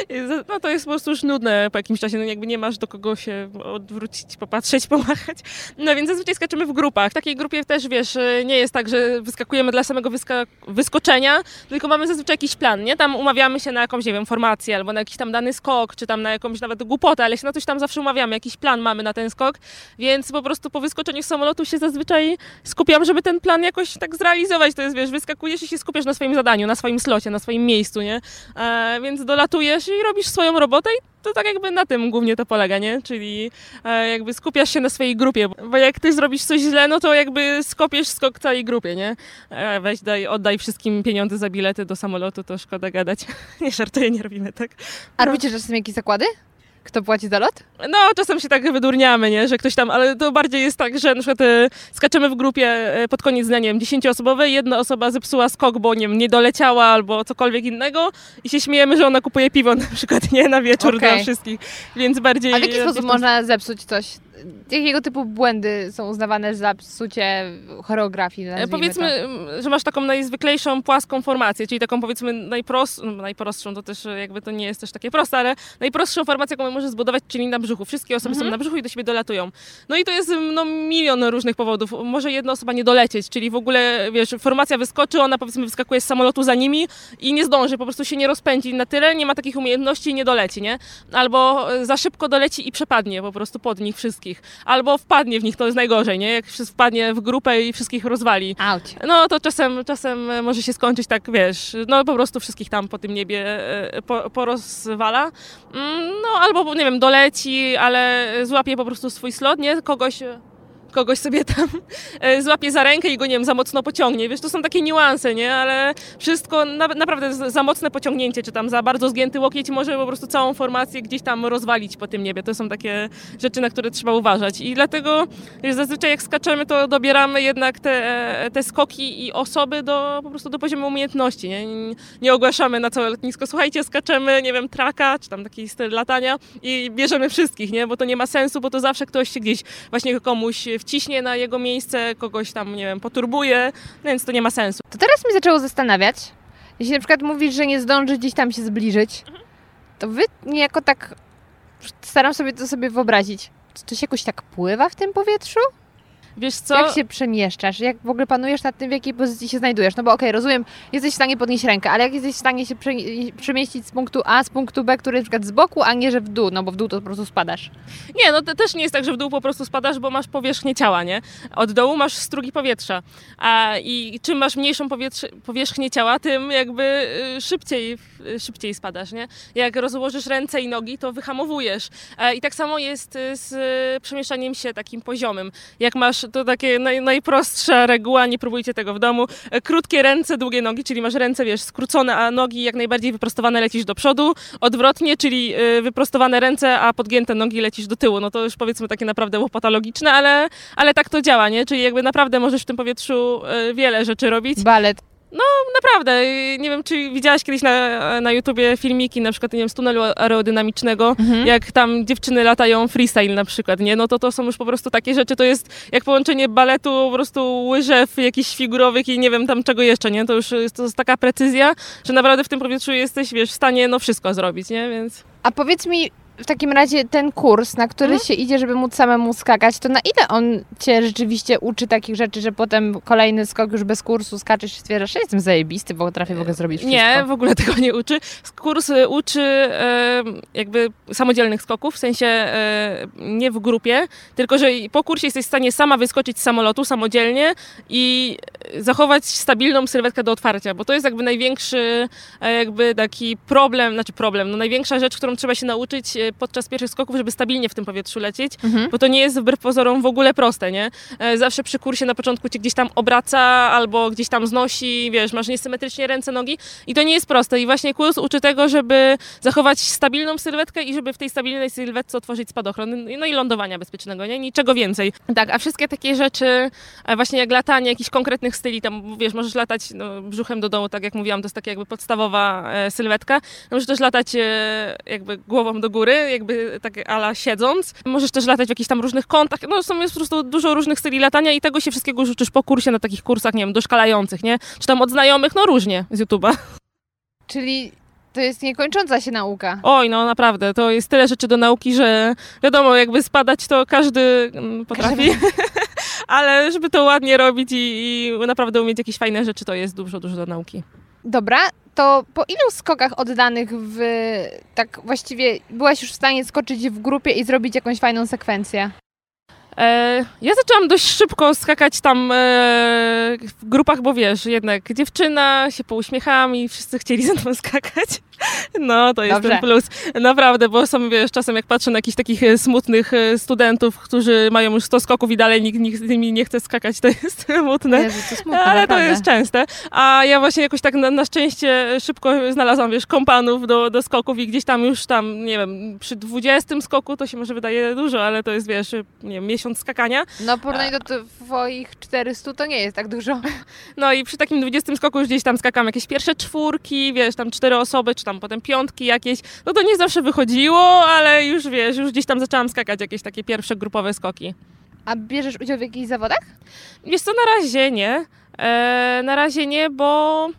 no to jest po prostu już nudne po jakimś czasie, no jakby nie masz do kogo się odwrócić, popatrzeć, pomachać. No więc zazwyczaj skaczemy w grupach. W takiej grupie też, wiesz, nie jest tak, że wyskakujemy dla samego wyska wyskoczenia, tylko mamy zazwyczaj jakiś plan, nie? Tam umawiamy się na jakąś, nie wiem, formację albo na jakiś tam dany skok, czy tam na jakąś nawet głupotę, ale się na coś tam zawsze umawiamy, jakiś plan mamy na ten skok, więc po prostu po wyskoczeniu z samolotu się zazwyczaj skupiam, żeby ten plan jakoś tak zrealizować. To jest, wiesz, wyskakujesz i się skupiasz na swoim zadaniu, na swoim slocie, na swoim miejscu, nie? E, więc dolatujesz i robisz swoją robotę i to tak jakby na tym głównie to polega, nie? Czyli e, jakby skupiasz się na swojej grupie, bo jak ty zrobisz coś źle, no to jakby skopiesz skok całej grupie, nie? E, weź daj, oddaj wszystkim pieniądze za bilety do samolotu, to szkoda gadać. nie żartuję, nie robimy tak. A robicie czasem jakieś zakłady? Kto płaci za lot? No, czasem się tak wydurniamy, nie? że ktoś tam, ale to bardziej jest tak, że na przykład e, skaczemy w grupie e, pod koniec dnia, nie wiem, dziesięcioosobowej, jedna osoba zepsuła skok, bo nie wiem, nie doleciała albo cokolwiek innego i się śmiejemy, że ona kupuje piwo na przykład, nie? Na wieczór okay. dla wszystkich, więc bardziej... A w jaki sposób można zepsuć coś? Jakiego typu błędy są uznawane za psucie choreografii? Powiedzmy, to? że masz taką najzwyklejszą płaską formację, czyli taką powiedzmy najprostszą, no, najprostszą, to też jakby to nie jest też takie proste, ale najprostszą formację, jaką możesz zbudować, czyli na brzuchu. Wszystkie osoby mhm. są na brzuchu i do siebie dolatują. No i to jest no, milion różnych powodów. Może jedna osoba nie dolecieć, czyli w ogóle, wiesz, formacja wyskoczy, ona powiedzmy wyskakuje z samolotu za nimi i nie zdąży, po prostu się nie rozpędzi na tyle, nie ma takich umiejętności i nie doleci, nie? Albo za szybko doleci i przepadnie po prostu pod nich wszystkich wszystkich. Albo wpadnie w nich, to jest najgorzej, nie? Jak wpadnie w grupę i wszystkich rozwali. Auć. No to czasem, czasem może się skończyć tak, wiesz, no po prostu wszystkich tam po tym niebie e, po, porozwala. Mm, no albo, nie wiem, doleci, ale złapie po prostu swój slot, nie? Kogoś kogoś sobie tam e, złapie za rękę i go, nie wiem, za mocno pociągnie. Wiesz, to są takie niuanse, nie? Ale wszystko, na, naprawdę za mocne pociągnięcie, czy tam za bardzo zgięty łokieć może po prostu całą formację gdzieś tam rozwalić po tym niebie. To są takie rzeczy, na które trzeba uważać. I dlatego wiesz, zazwyczaj jak skaczemy, to dobieramy jednak te, e, te skoki i osoby do, po prostu do poziomu umiejętności, nie? Nie ogłaszamy na całe lotnisko, słuchajcie, skaczemy, nie wiem, traka, czy tam taki styl latania i bierzemy wszystkich, nie? Bo to nie ma sensu, bo to zawsze ktoś gdzieś właśnie komuś wciśnie na jego miejsce, kogoś tam, nie wiem, poturbuje, więc to nie ma sensu. To teraz mi zaczęło zastanawiać, jeśli na przykład mówisz, że nie zdąży gdzieś tam się zbliżyć, to wy niejako tak, staram sobie to sobie wyobrazić, czy to się jakoś tak pływa w tym powietrzu? Wiesz co? Jak się przemieszczasz? Jak w ogóle panujesz nad tym, w jakiej pozycji się znajdujesz? No bo okej, rozumiem, jesteś w stanie podnieść rękę, ale jak jesteś w stanie się prze, przemieścić z punktu A, z punktu B, który jest na przykład z boku, a nie, że w dół, no bo w dół to po prostu spadasz. Nie, no to też nie jest tak, że w dół po prostu spadasz, bo masz powierzchnię ciała, nie? Od dołu masz strugi powietrza. A, I czym masz mniejszą powierzchnię ciała, tym jakby y, szybciej, y, szybciej spadasz, nie? Jak rozłożysz ręce i nogi, to wyhamowujesz. E, I tak samo jest y, z przemieszczaniem się takim poziomym. Jak masz, to takie naj, najprostsza reguła, nie próbujcie tego w domu. E, Krótkie ręce, długie nogi, czyli masz ręce, wiesz, skrócone, a nogi jak najbardziej wyprostowane lecisz do przodu. Odwrotnie, czyli y, wyprostowane ręce, a podgięte nogi lecisz do tyłu. No to już powiedzmy takie naprawdę łopatologiczne, ale, ale tak to działa, nie? Czyli jakby naprawdę możesz w tym powietrzu y, wiele rzeczy robić. Balet. Naprawdę, y, nie wiem, czy widziałaś kiedyś na, na YouTubie filmiki, na przykład, nie wiem, z tunelu aerodynamicznego, Mhm. jak tam dziewczyny latają freestyle na przykład, nie? No to to są już po prostu takie rzeczy, to jest jak połączenie baletu, po prostu łyżew jakichś figurowych i nie wiem tam czego jeszcze, nie? To już jest, to jest taka precyzja, że naprawdę w tym powietrzu jesteś, wiesz, w stanie no wszystko zrobić, nie? Więc... A powiedz mi w takim razie ten kurs, na który Mhm. się idzie, żeby móc samemu skakać, to na ile on cię rzeczywiście uczy takich rzeczy, że potem kolejny skok już bez kursu skaczesz i stwierdzasz, że jestem zajebisty, bo potrafię w ogóle zrobić wszystko. Nie, w ogóle tego nie uczy. Kurs y, uczy e, jakby samodzielnych skoków, w sensie e, nie w grupie, tylko że po kursie jesteś w stanie sama wyskoczyć z samolotu samodzielnie i zachować stabilną sylwetkę do otwarcia, bo to jest jakby największy e, jakby taki problem, znaczy problem, no największa rzecz, którą trzeba się nauczyć e, podczas pierwszych skoków, żeby stabilnie w tym powietrzu lecieć, Mhm. bo to nie jest wbrew pozorom w ogóle proste, nie? E, Zawsze przy kursie na początku cię gdzieś tam obraca albo gdzieś tam znosi, wiesz, masz niesymetrycznie ręce, nogi i to nie jest proste. I właśnie kurs uczy tego, żeby zachować stabilną sylwetkę i żeby w tej stabilnej sylwetce otworzyć spadochron, no i lądowania bezpiecznego, nie? Niczego więcej. Tak, a wszystkie takie rzeczy, właśnie jak latanie jakichś konkretnych styli, tam wiesz, możesz latać no, brzuchem do dołu, tak jak mówiłam, to jest taka jakby podstawowa e, sylwetka. Możesz też latać e, jakby głową do góry, jakby tak ala siedząc. Możesz też latać w jakichś tam różnych kątach. No są jest po prostu dużo różnych styli latania i tego się wszystkiego już uczysz po kursie na takich kursach, nie wiem, doszkalających, nie? Czy tam od znajomych, no różnie z YouTube'a. Czyli to jest niekończąca się nauka. Oj, no naprawdę, to jest tyle rzeczy do nauki, że wiadomo, jakby spadać to każdy mm, potrafi, ale żeby to ładnie robić i, i naprawdę umieć jakieś fajne rzeczy, to jest dużo, dużo do nauki. Dobra, to po ilu skokach oddanych w tak właściwie byłaś już w stanie skoczyć w grupie i zrobić jakąś fajną sekwencję? E, ja zaczęłam dość szybko skakać tam e, w grupach, bo wiesz, jednak dziewczyna się pouśmiechałam i wszyscy chcieli ze mną skakać. No, to jest Dobrze. ten plus. Naprawdę, bo są, wiesz, czasem jak patrzę na jakichś takich e, smutnych studentów, którzy mają już 100 skoków i dalej nikt, nikt z nimi nie chce skakać, to jest smutne. Jezu, to smutne, Ale to naprawdę. jest częste. A ja właśnie jakoś tak na, na szczęście szybko znalazłam, wiesz, kompanów do, do skoków i gdzieś tam już tam, nie wiem, przy 20 skoku to się może wydaje dużo, ale to jest, wiesz, nie wiem, miesiąc skakania. No porównanie do twoich 400 to nie jest tak dużo. No i przy takim 20 skoku już gdzieś tam skakam jakieś pierwsze czwórki, wiesz, tam cztery osoby, czy tam potem piątki jakieś. No to nie zawsze wychodziło, ale już, wiesz, już gdzieś tam zaczęłam skakać jakieś takie pierwsze grupowe skoki. A bierzesz udział w jakichś zawodach? Wiesz co, na razie nie. E, na razie nie, bo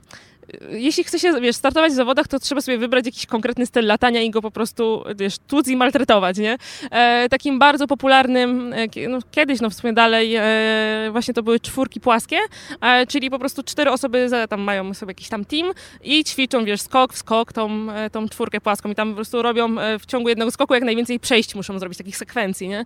jeśli chce się, wiesz, startować w zawodach, to trzeba sobie wybrać jakiś konkretny styl latania i go po prostu, wiesz, tłuc i maltretować, nie? E, takim bardzo popularnym, e, no, kiedyś, no w sumie dalej, e, właśnie to były czwórki płaskie, e, czyli po prostu cztery osoby za, tam mają sobie jakiś tam team i ćwiczą, wiesz, skok w skok, tą, e, tą czwórkę płaską i tam po prostu robią e, w ciągu jednego skoku jak najwięcej przejść muszą zrobić, takich sekwencji, nie?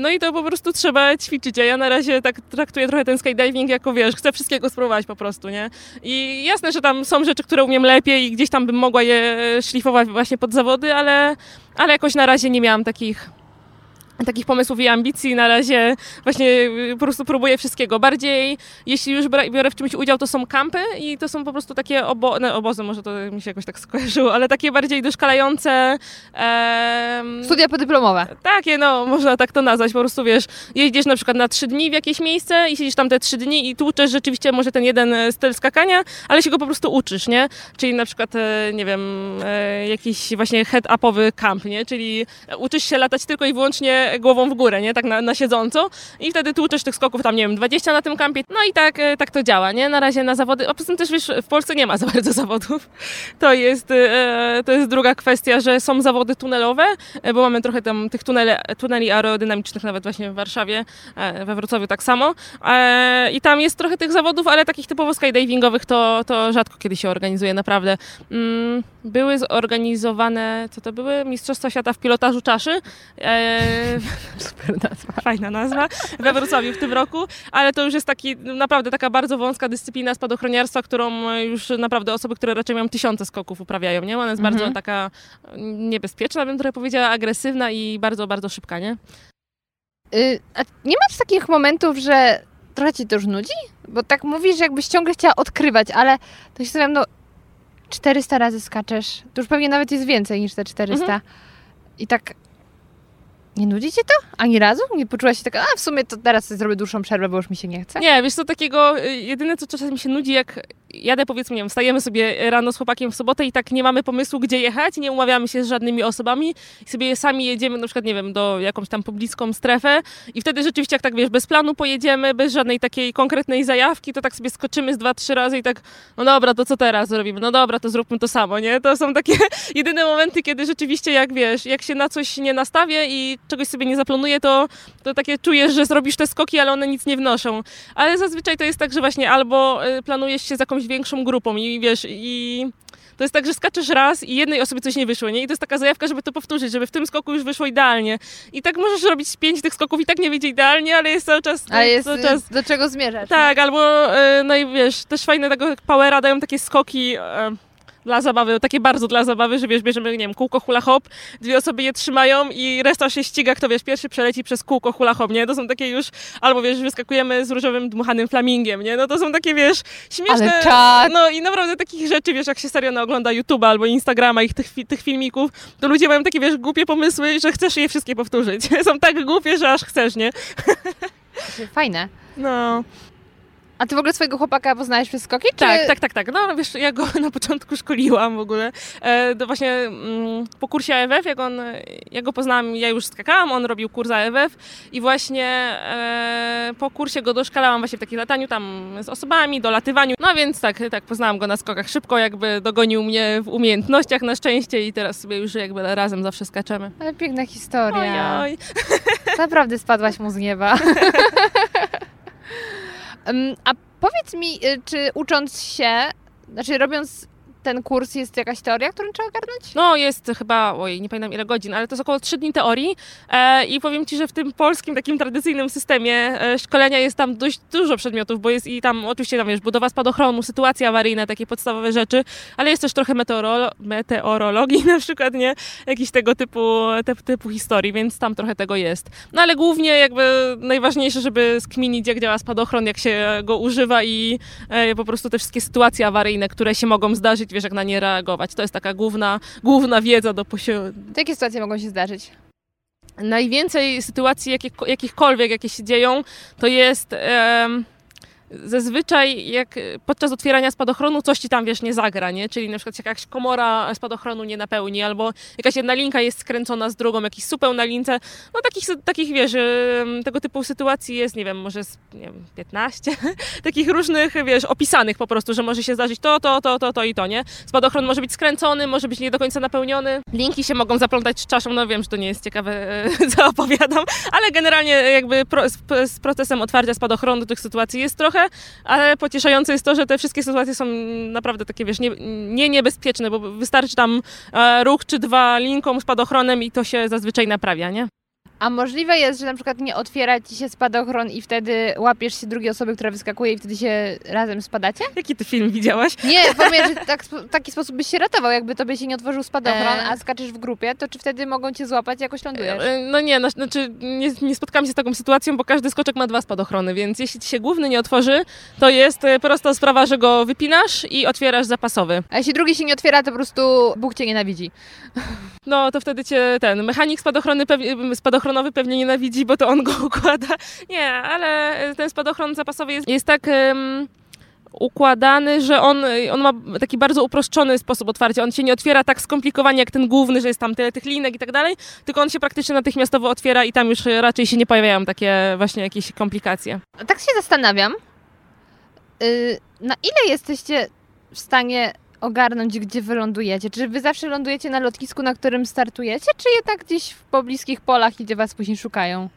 No i to po prostu trzeba ćwiczyć, a ja na razie tak traktuję trochę ten skydiving jako, wiesz, chcę wszystkiego spróbować po prostu, nie? I jasne, że tam są rzeczy, które umiem lepiej i gdzieś tam bym mogła je szlifować właśnie pod zawody, ale, ale jakoś na razie nie miałam takich takich pomysłów i ambicji. Na razie właśnie y, po prostu próbuję wszystkiego. Bardziej, jeśli już biorę w czymś udział, to są kampy i to są po prostu takie obo- no, obozy, może to mi się jakoś tak skojarzyło, ale takie bardziej doszkalające em, Studia podyplomowe. takie, no, można tak to nazwać. Po prostu wiesz, jeździsz na przykład na trzy dni w jakieś miejsce i siedzisz tam te trzy dni i tłuczesz rzeczywiście może ten jeden e, styl skakania, ale się go po prostu uczysz, nie? Czyli na przykład, e, nie wiem, e, jakiś właśnie head-upowy camp, nie? Czyli uczysz się latać tylko i wyłącznie głową w górę, nie? Tak na, na siedząco i wtedy tłuczesz tych skoków tam, nie wiem, 20 na tym kampie. No i tak, e, tak to działa, nie? Na razie na zawody, a poza tym też wiesz, w Polsce nie ma za bardzo zawodów. To jest, e, to jest druga kwestia, że są zawody tunelowe, e, bo mamy trochę tam tych tunele, tuneli aerodynamicznych nawet właśnie w Warszawie, we Wrocławiu tak samo. I tam jest trochę tych zawodów, ale takich typowo skydivingowych to, to rzadko kiedy się organizuje, naprawdę. Mm, były zorganizowane, co to były? Mistrzostwa Świata w pilotażu czaszy. Super nazwa. Fajna nazwa. We Wrocławiu w tym roku, ale to już jest taki, naprawdę taka bardzo wąska dyscyplina spadochroniarstwa, którą już naprawdę osoby, które raczej mają tysiące skoków uprawiają, nie? Ona jest Mhm. bardzo taka niebezpieczna, bym trochę powiedziała, agresywna i bardzo, bardzo szybka, nie? Y, a nie masz takich momentów, że trochę ci to już nudzi? Bo tak mówisz, jakbyś ciągle chciała odkrywać, ale to się zastanawiam, no 400 razy skaczesz, to już pewnie nawet jest więcej niż te 400. Mhm. I tak nie nudzi cię to? Ani razu? Nie poczułaś się taka, a w sumie to teraz zrobię dłuższą przerwę, bo już mi się nie chce? Nie, wiesz co, takiego, y, jedyne co czasami się nudzi, jak jadę powiedzmy, nie wiem, wstajemy sobie rano z chłopakiem w sobotę i tak nie mamy pomysłu, gdzie jechać, nie umawiamy się z żadnymi osobami i sobie sami jedziemy na przykład, nie wiem, do jakąś tam pobliską strefę i wtedy rzeczywiście jak tak, wiesz, bez planu pojedziemy, bez żadnej takiej konkretnej zajawki, to tak sobie skoczymy z dwa, trzy razy i tak, no dobra, to co teraz zrobimy? No dobra, to zróbmy to samo, nie? To są takie jedyne momenty, kiedy rzeczywiście jak, wiesz, jak się na coś nie nastawię i czegoś sobie nie zaplanuję, to, to takie czujesz, że zrobisz te skoki, ale one nic nie wnoszą. Ale zazwyczaj to jest tak, że właśnie albo y, planujesz się z jakąś większą grupą i wiesz, i to jest tak, że skaczesz raz i jednej osobie coś nie wyszło, nie? I to jest taka zajawka, żeby to powtórzyć, żeby w tym skoku już wyszło idealnie. I tak możesz robić pięć tych skoków i tak nie wyjdzie idealnie, ale jest cały czas... Ale jest cały czas do czego zmierzasz? tak, albo y, no i wiesz, też fajne tego powera dają takie skoki... y, dla zabawy, takie bardzo dla zabawy, że wiesz, bierzemy, nie wiem, kółko hula hop, dwie osoby je trzymają i reszta się ściga, kto wiesz, pierwszy przeleci przez kółko hula hop, nie? To są takie już, albo wiesz, wyskakujemy z różowym dmuchanym flamingiem, nie? No to są takie, wiesz, śmieszne... Ale czad! No i naprawdę takich rzeczy, wiesz, jak się serio no, ogląda YouTube'a albo Instagrama ich tych, tych filmików, to ludzie mają takie, wiesz, głupie pomysły, że chcesz je wszystkie powtórzyć. są tak głupie, że aż chcesz, nie? Fajne. No. A ty w ogóle swojego chłopaka poznałeś przez skoki? Czy... Tak, tak, tak, tak. No wiesz, ja go na początku szkoliłam w ogóle. E, to właśnie mm, po kursie AFF, jak on, ja go poznałam, ja już skakałam, on robił kurs AFF i właśnie e, po kursie go doszkalałam właśnie w takim lataniu tam z osobami, dolatywaniu. No więc tak, tak, poznałam go na skokach szybko, jakby dogonił mnie w umiejętnościach na szczęście i teraz sobie już jakby razem zawsze skaczemy. Ale piękna historia. Oj, oj. Naprawdę spadłaś mu z nieba. A powiedz mi, y, czy ucząc się, znaczy robiąc ten kurs, jest jakaś teoria, którą trzeba ogarnąć? No jest chyba, oj, nie pamiętam ile godzin, ale to jest około 3 dni teorii e, i powiem Ci, że w tym polskim takim tradycyjnym systemie e, szkolenia jest tam dość dużo przedmiotów, bo jest i tam oczywiście tam wiesz, budowa spadochronu, sytuacje awaryjne, takie podstawowe rzeczy, ale jest też trochę meteorolo- meteorologii na przykład, nie? Jakiś tego typu, te, typu historii, więc tam trochę tego jest. No ale głównie jakby najważniejsze, żeby skminić jak działa spadochron, jak się go używa i e, po prostu te wszystkie sytuacje awaryjne, które się mogą zdarzyć, wiesz, jak na nie reagować. To jest taka główna, główna wiedza do posiadania. Jakie sytuacje mogą się zdarzyć? Najwięcej sytuacji jakich, jakichkolwiek, jakie się dzieją, to jest zazwyczaj jak podczas otwierania spadochronu coś ci tam, wiesz, nie zagra, nie? Czyli na przykład jakaś komora spadochronu nie napełni, albo jakaś jedna linka jest skręcona z drugą, jakiś supeł na lince. No takich, takich wiesz, tego typu sytuacji jest, nie wiem, może z, nie wiem, 15 takich różnych, wiesz, opisanych po prostu, że może się zdarzyć to, to, to, to, to i to, nie? Spadochron może być skręcony, może być nie do końca napełniony. Linki się mogą zaplątać czaszą, no wiem, że to nie jest ciekawe, e, co opowiadam, ale generalnie jakby pro, z, z procesem otwarcia spadochronu tych sytuacji jest trochę, ale pocieszające jest to, że te wszystkie sytuacje są naprawdę takie, wiesz, nie, nie niebezpieczne, bo wystarczy tam e, ruch czy dwa linką, spadochronem i to się zazwyczaj naprawia, nie? A możliwe jest, że na przykład nie otwiera ci się spadochron i wtedy łapiesz się drugiej osoby, która wyskakuje i wtedy się razem spadacie? Jaki ty film widziałaś? Nie, powiem, że tak, w taki sposób byś się ratował, jakby tobie się nie otworzył spadochron, E. a skaczesz w grupie, to czy wtedy mogą cię złapać, jakoś lądujesz? E, No nie, no, znaczy nie, nie spotkałam się z taką sytuacją, bo każdy skoczek ma dwa spadochrony, więc jeśli ci się główny nie otworzy, to jest e, prosta sprawa, że go wypinasz i otwierasz zapasowy. A jeśli drugi się nie otwiera, to po prostu Bóg cię nienawidzi. No to wtedy cię ten mechanik spadochrony pewnie, spadochronowy pewnie nienawidzi, bo to on go układa. Nie, ale ten spadochron zapasowy jest, jest tak em, układany, że on, on ma taki bardzo uproszczony sposób otwarcia. On się nie otwiera tak skomplikowanie jak ten główny, że jest tam tyle tych linek i tak dalej, tylko on się praktycznie natychmiastowo otwiera i tam już raczej się nie pojawiają takie właśnie jakieś komplikacje. Tak się zastanawiam, y, na ile jesteście w stanie ogarnąć, gdzie wy lądujecie? Czy wy zawsze lądujecie na lotnisku, na którym startujecie, czy jednak gdzieś w pobliskich polach, gdzie was później szukają?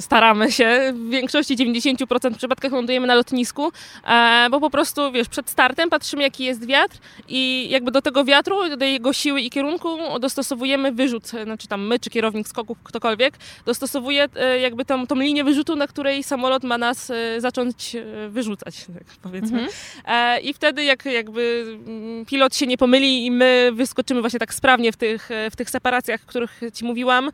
staramy się. W większości 90% przypadkach lądujemy na lotnisku, e, bo po prostu, wiesz, przed startem patrzymy, jaki jest wiatr i jakby do tego wiatru, do jego siły i kierunku dostosowujemy wyrzut, znaczy tam my, czy kierownik skoków, ktokolwiek, dostosowuje e, jakby tą, tą linię wyrzutu, na której samolot ma nas e, zacząć wyrzucać, tak powiedzmy. Mhm. I wtedy jak jakby mm, pilot się nie pomyli i my wyskoczymy właśnie tak sprawnie w tych, w tych separacjach, o których Ci mówiłam,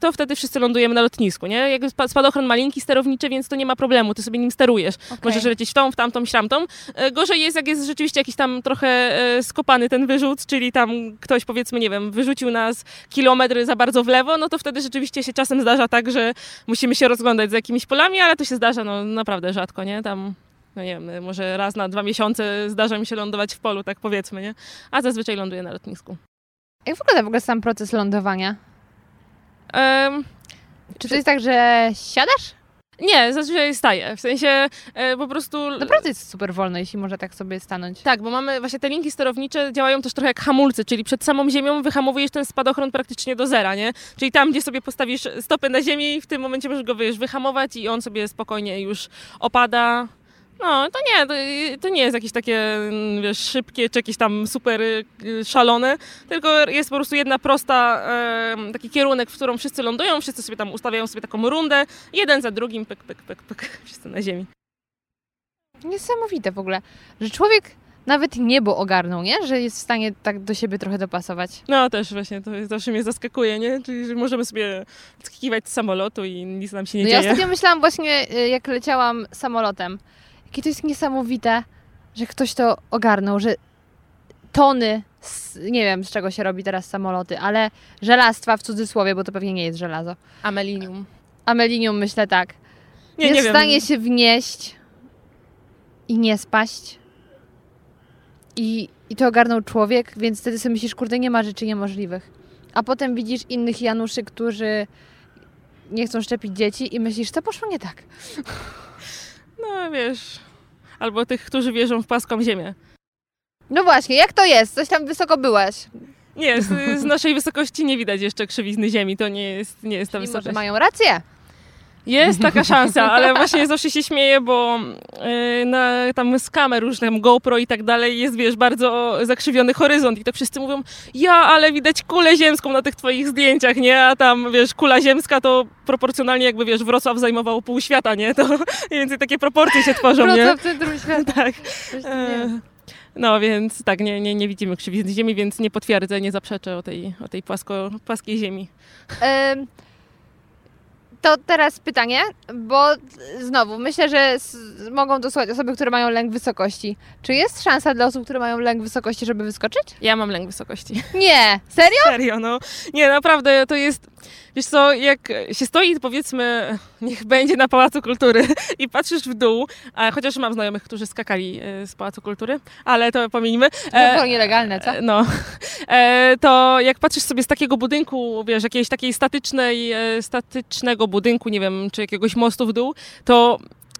to wtedy wszyscy lądujemy na lotnisku nie? Jakby spadochron malinki, sterowniczy, więc to nie ma problemu, ty sobie nim sterujesz. Okay. Możesz lecieć w tą, w tamtą, w tamtą. E, gorzej jest, jak jest rzeczywiście jakiś tam trochę e, skopany ten wyrzut, czyli tam ktoś powiedzmy, nie wiem, wyrzucił nas kilometry za bardzo w lewo, no to wtedy rzeczywiście się czasem zdarza tak, że musimy się rozglądać za jakimiś polami, ale to się zdarza no naprawdę rzadko, nie? Tam no nie wiem, może raz na dwa miesiące zdarza mi się lądować w polu, tak powiedzmy, nie? A zazwyczaj ląduję na lotnisku. Jak wygląda w ogóle sam proces lądowania? Um, czy to jest tak, że siadasz? Nie, zazwyczaj staję. W sensie e, po prostu. Naprawdę jest super wolno, jeśli może tak sobie stanąć. Tak, bo mamy właśnie te linki sterownicze działają też trochę jak hamulce, czyli przed samą ziemią wyhamowujesz ten spadochron praktycznie do zera, nie? Czyli tam, gdzie sobie postawisz stopę na ziemi w tym momencie możesz go wiesz, wyhamować i on sobie spokojnie już opada no, to nie, to, to, nie jest jakieś takie, mm, wiesz, szybkie, czy jakieś tam super y, szalone, tylko jest po prostu jedna prosta, e, taki kierunek, w którą wszyscy lądują, wszyscy sobie tam ustawiają sobie taką rundę, jeden za drugim, pyk, pyk, pyk, pyk, wszyscy na ziemi. Niesamowite w ogóle, że człowiek nawet niebo ogarnął, nie? Że jest w stanie tak do siebie trochę dopasować. No też właśnie, to zawsze mnie zaskakuje, nie? Czyli, że możemy sobie skiwać z samolotu i nic nam się nie no dzieje. Ja ostatnio myślałam właśnie, y, jak leciałam samolotem, Jakie to jest niesamowite, że ktoś to ogarnął, że tony, z, nie wiem z czego się robi teraz samoloty, ale żelastwa w cudzysłowie, bo to pewnie nie jest żelazo. Amelinium. Amelinium myślę tak. Nie, jest nie w stanie wiem. się wnieść i nie spaść. I, I to ogarnął człowiek, więc wtedy sobie myślisz, kurde, nie ma rzeczy niemożliwych. A potem widzisz innych Januszy, którzy nie chcą szczepić dzieci i myślisz, co poszło nie tak. No wiesz, albo tych, którzy wierzą w płaską ziemię. No właśnie, jak to jest? Coś tam wysoko byłaś. Nie, z, z naszej wysokości nie widać jeszcze krzywizny ziemi, to nie jest, nie jest ta wysokość. Może mają rację. Jest taka szansa, ale właśnie zawsze się śmieję, bo yy, na, tam z kamer różnych, GoPro i tak dalej jest, wiesz, bardzo zakrzywiony horyzont i to wszyscy mówią, ja, ale widać kulę ziemską na tych twoich zdjęciach, nie? A tam, wiesz, kula ziemska to proporcjonalnie jakby, wiesz, Wrocław zajmował pół świata, nie? To mniej więcej takie proporcje się tworzą, nie? Wrocław centrum świata. tak. E, no więc tak, nie, nie, nie widzimy krzywizny ziemi, więc nie potwierdzę, nie zaprzeczę o tej, o tej płasko, płaskiej ziemi. To teraz pytanie, bo znowu myślę, że mogą dosłuchać osoby, które mają lęk wysokości. Czy jest szansa dla osób, które mają lęk wysokości, żeby wyskoczyć? Ja mam lęk wysokości. Nie, serio? Serio, no. Nie, naprawdę to jest. Wiesz co, jak się stoi, powiedzmy, niech będzie na Pałacu Kultury i patrzysz w dół, a chociaż mam znajomych, którzy skakali e, z Pałacu Kultury, ale to pomijmy. E, to nielegalne, co? No. E, to jak patrzysz sobie z takiego budynku, wiesz, jakiejś takiej statycznej, e, statycznego budynku, nie wiem, czy jakiegoś mostu w dół, to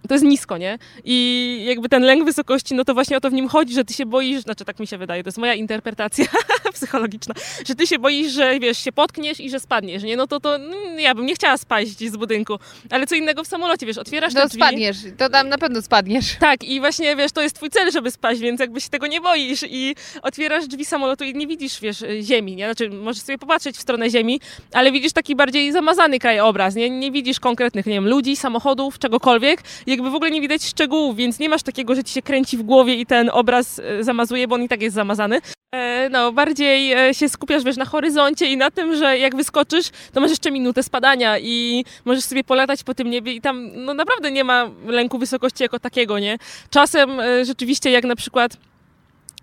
to jest nisko, nie? I jakby ten lęk wysokości, no to właśnie o to w nim chodzi, że ty się boisz, znaczy tak mi się wydaje, to jest moja interpretacja psychologiczna, że ty się boisz, że wiesz, się potkniesz i że spadniesz, nie? No to, to no, ja bym nie chciała spaść z budynku, ale co innego w samolocie, wiesz, otwierasz no, te drzwi. spadniesz, to tam na pewno spadniesz. Tak, i właśnie, wiesz, to jest twój cel, żeby spaść, więc jakby się tego nie boisz i otwierasz drzwi samolotu i nie widzisz, wiesz, ziemi, nie? Znaczy, możesz sobie popatrzeć w stronę ziemi, ale widzisz taki bardziej zamazany krajobraz, nie? Nie widzisz konkretnych, nie wiem, ludzi, samochodów, czegokolwiek, jakby w ogóle nie widać szczegółów, więc nie masz takiego, że ci się kręci w głowie i ten obraz e, zamazuje, bo on i tak jest zamazany. E, no, bardziej e, się skupiasz, wiesz, na horyzoncie i na tym, że jak wyskoczysz, to masz jeszcze minutę spadania i możesz sobie polatać po tym niebie i tam, no naprawdę nie ma lęku wysokości jako takiego, nie? Czasem rzeczywiście, jak na przykład